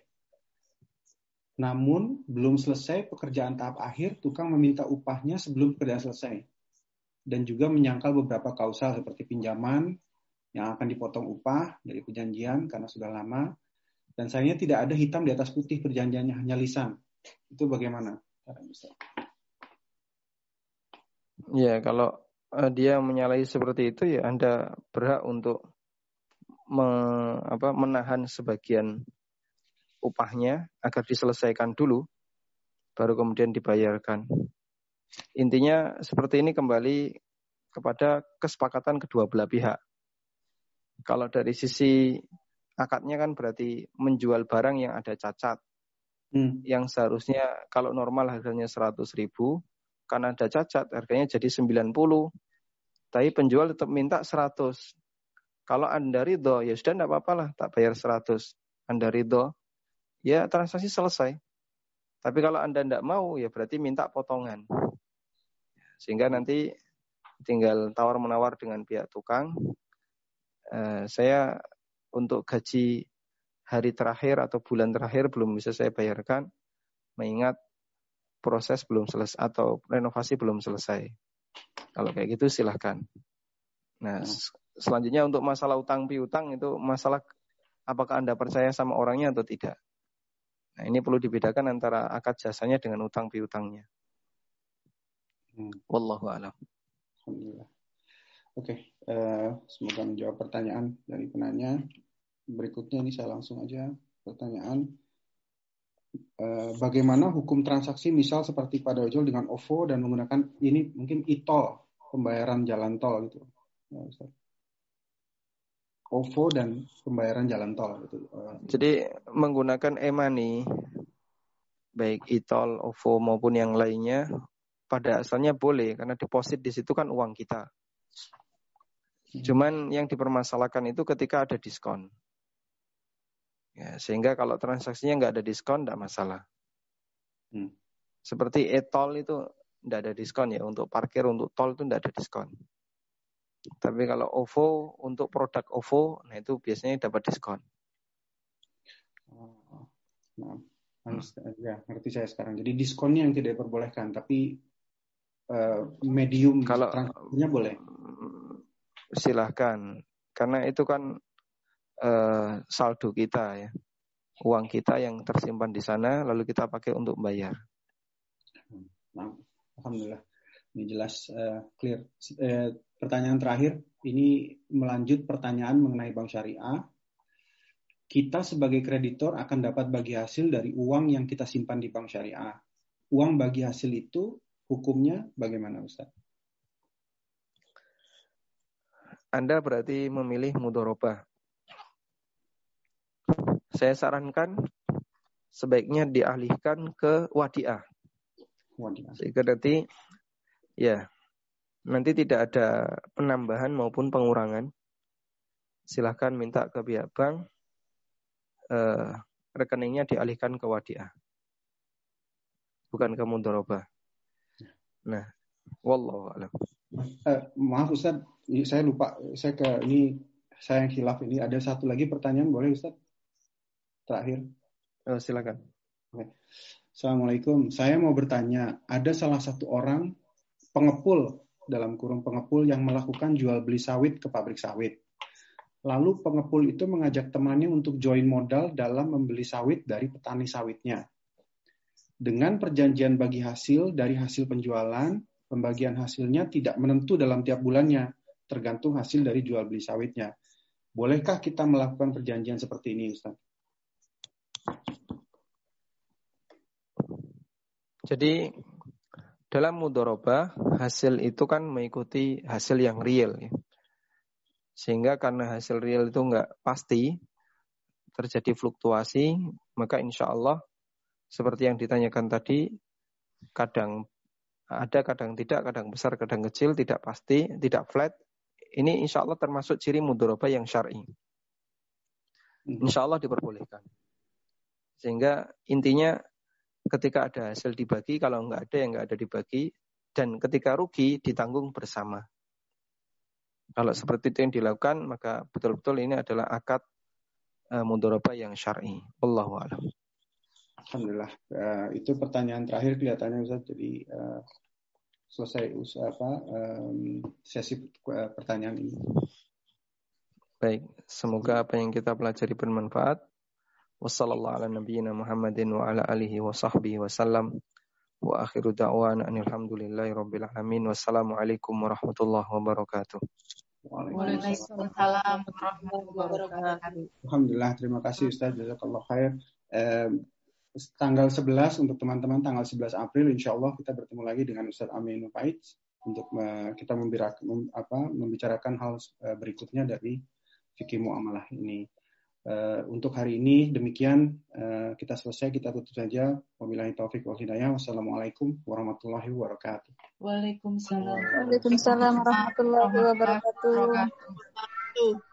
Namun, belum selesai pekerjaan tahap akhir, tukang meminta upahnya sebelum pekerjaan selesai. Dan juga menyangkal beberapa kausal seperti pinjaman yang akan dipotong upah dari perjanjian karena sudah lama, dan sayangnya tidak ada hitam di atas putih perjanjiannya, hanya lisan. Itu bagaimana? Ya, kalau uh, dia menyalahi seperti itu ya Anda berhak untuk me, apa, menahan sebagian upahnya agar diselesaikan dulu baru kemudian dibayarkan. Intinya seperti ini kembali kepada kesepakatan kedua belah pihak. Kalau dari sisi akadnya kan berarti menjual barang yang ada cacat. Hmm. Yang seharusnya kalau normal harganya 100 ribu, karena ada cacat harganya jadi 90. Tapi penjual tetap minta 100. Kalau Anda ridho, ya sudah tidak apa-apa lah, tak bayar 100. Anda ridho, ya transaksi selesai. Tapi kalau Anda tidak mau, ya berarti minta potongan. Sehingga nanti tinggal tawar-menawar dengan pihak tukang. Eh, saya untuk gaji hari terakhir atau bulan terakhir belum bisa saya bayarkan, mengingat proses belum selesai atau renovasi belum selesai. Kalau kayak gitu silahkan. Nah, hmm. Selanjutnya untuk masalah utang piutang itu masalah apakah Anda percaya sama orangnya atau tidak. Nah, ini perlu dibedakan antara akad jasanya dengan utang piutangnya. Hmm. Wallahu a'lam. Alhamdulillah. Oke, okay. uh, eh, semoga menjawab pertanyaan dari penanya. Berikutnya ini saya langsung aja pertanyaan. Uh, bagaimana hukum transaksi misal seperti pada ojol dengan OVO dan menggunakan ini mungkin e-tol pembayaran jalan tol gitu. Ya, OVO dan pembayaran jalan tol gitu. Uh, Jadi menggunakan e-money baik e-tol, OVO maupun yang lainnya pada asalnya boleh karena deposit di situ kan uang kita. Hmm. Cuman yang dipermasalahkan itu ketika ada diskon. Ya, sehingga kalau transaksinya nggak ada diskon, nggak masalah. Hmm. Seperti e-tol itu nggak ada diskon ya untuk parkir untuk tol itu nggak ada diskon. Tapi kalau OVO untuk produk OVO, nah itu biasanya dapat diskon. Oh, nah, hmm. ya ngerti saya sekarang. Jadi diskonnya yang tidak diperbolehkan, tapi uh, medium kalau transaksinya boleh silahkan karena itu kan uh, saldo kita ya uang kita yang tersimpan di sana lalu kita pakai untuk bayar. Nah, Alhamdulillah ini jelas uh, clear. Uh, pertanyaan terakhir ini melanjut pertanyaan mengenai bank syariah. Kita sebagai kreditor akan dapat bagi hasil dari uang yang kita simpan di bank syariah. Uang bagi hasil itu hukumnya bagaimana Ustaz? Anda berarti memilih mudorobah. Saya sarankan sebaiknya dialihkan ke wadiah. Wadiah. Sehingga nanti ya nanti tidak ada penambahan maupun pengurangan. Silahkan minta ke pihak bank eh, rekeningnya dialihkan ke wadiah. Bukan ke mudorobah. Nah, wallahu alam. Eh, maaf Ustaz, saya lupa, saya ke ini saya yang hilaf ini ada satu lagi pertanyaan boleh Ustaz? Terakhir. Oh, silakan. Oke. Assalamualaikum. Saya mau bertanya, ada salah satu orang pengepul dalam kurung pengepul yang melakukan jual beli sawit ke pabrik sawit. Lalu pengepul itu mengajak temannya untuk join modal dalam membeli sawit dari petani sawitnya. Dengan perjanjian bagi hasil dari hasil penjualan, pembagian hasilnya tidak menentu dalam tiap bulannya, tergantung hasil dari jual beli sawitnya. Bolehkah kita melakukan perjanjian seperti ini, Ustaz? Jadi dalam mudoroba hasil itu kan mengikuti hasil yang real. Ya. Sehingga karena hasil real itu enggak pasti, terjadi fluktuasi, maka insya Allah seperti yang ditanyakan tadi, kadang ada kadang tidak, kadang besar, kadang kecil, tidak pasti, tidak flat. Ini insya Allah termasuk ciri mudoroba yang syar'i. Hmm. Insya Allah diperbolehkan. Sehingga intinya ketika ada hasil dibagi, kalau nggak ada yang nggak ada dibagi, dan ketika rugi ditanggung bersama. Kalau seperti itu yang dilakukan, maka betul-betul ini adalah akad uh, mudoroba yang syar'i. Allahu a'lam. Alhamdulillah. Uh, itu pertanyaan terakhir kelihatannya Ustaz. Jadi uh, selesai usaha apa um, sesi uh, pertanyaan ini. Baik, semoga apa yang kita pelajari bermanfaat. Wassalamualaikum warahmatullahi wabarakatuh. wa ala alihi wa sahbihi wasallam. Wa akhiru da'wana alhamdulillahi rabbil alamin. Wassalamualaikum warahmatullahi wabarakatuh. Waalaikumsalam warahmatullahi wabarakatuh. Alhamdulillah, terima kasih Ustaz. Jazakallah khair. Um, tanggal 11 untuk teman-teman tanggal 11 April insya Allah kita bertemu lagi dengan Ustaz Amin Pait untuk uh, kita membicarakan, apa, membicarakan hal uh, berikutnya dari fikih muamalah ini. Uh, untuk hari ini demikian uh, kita selesai kita tutup saja. Wabillahi taufik wal hidayah. Wassalamualaikum warahmatullahi wabarakatuh. Waalaikumsalam. Waalaikumsalam warahmatullahi wabarakatuh.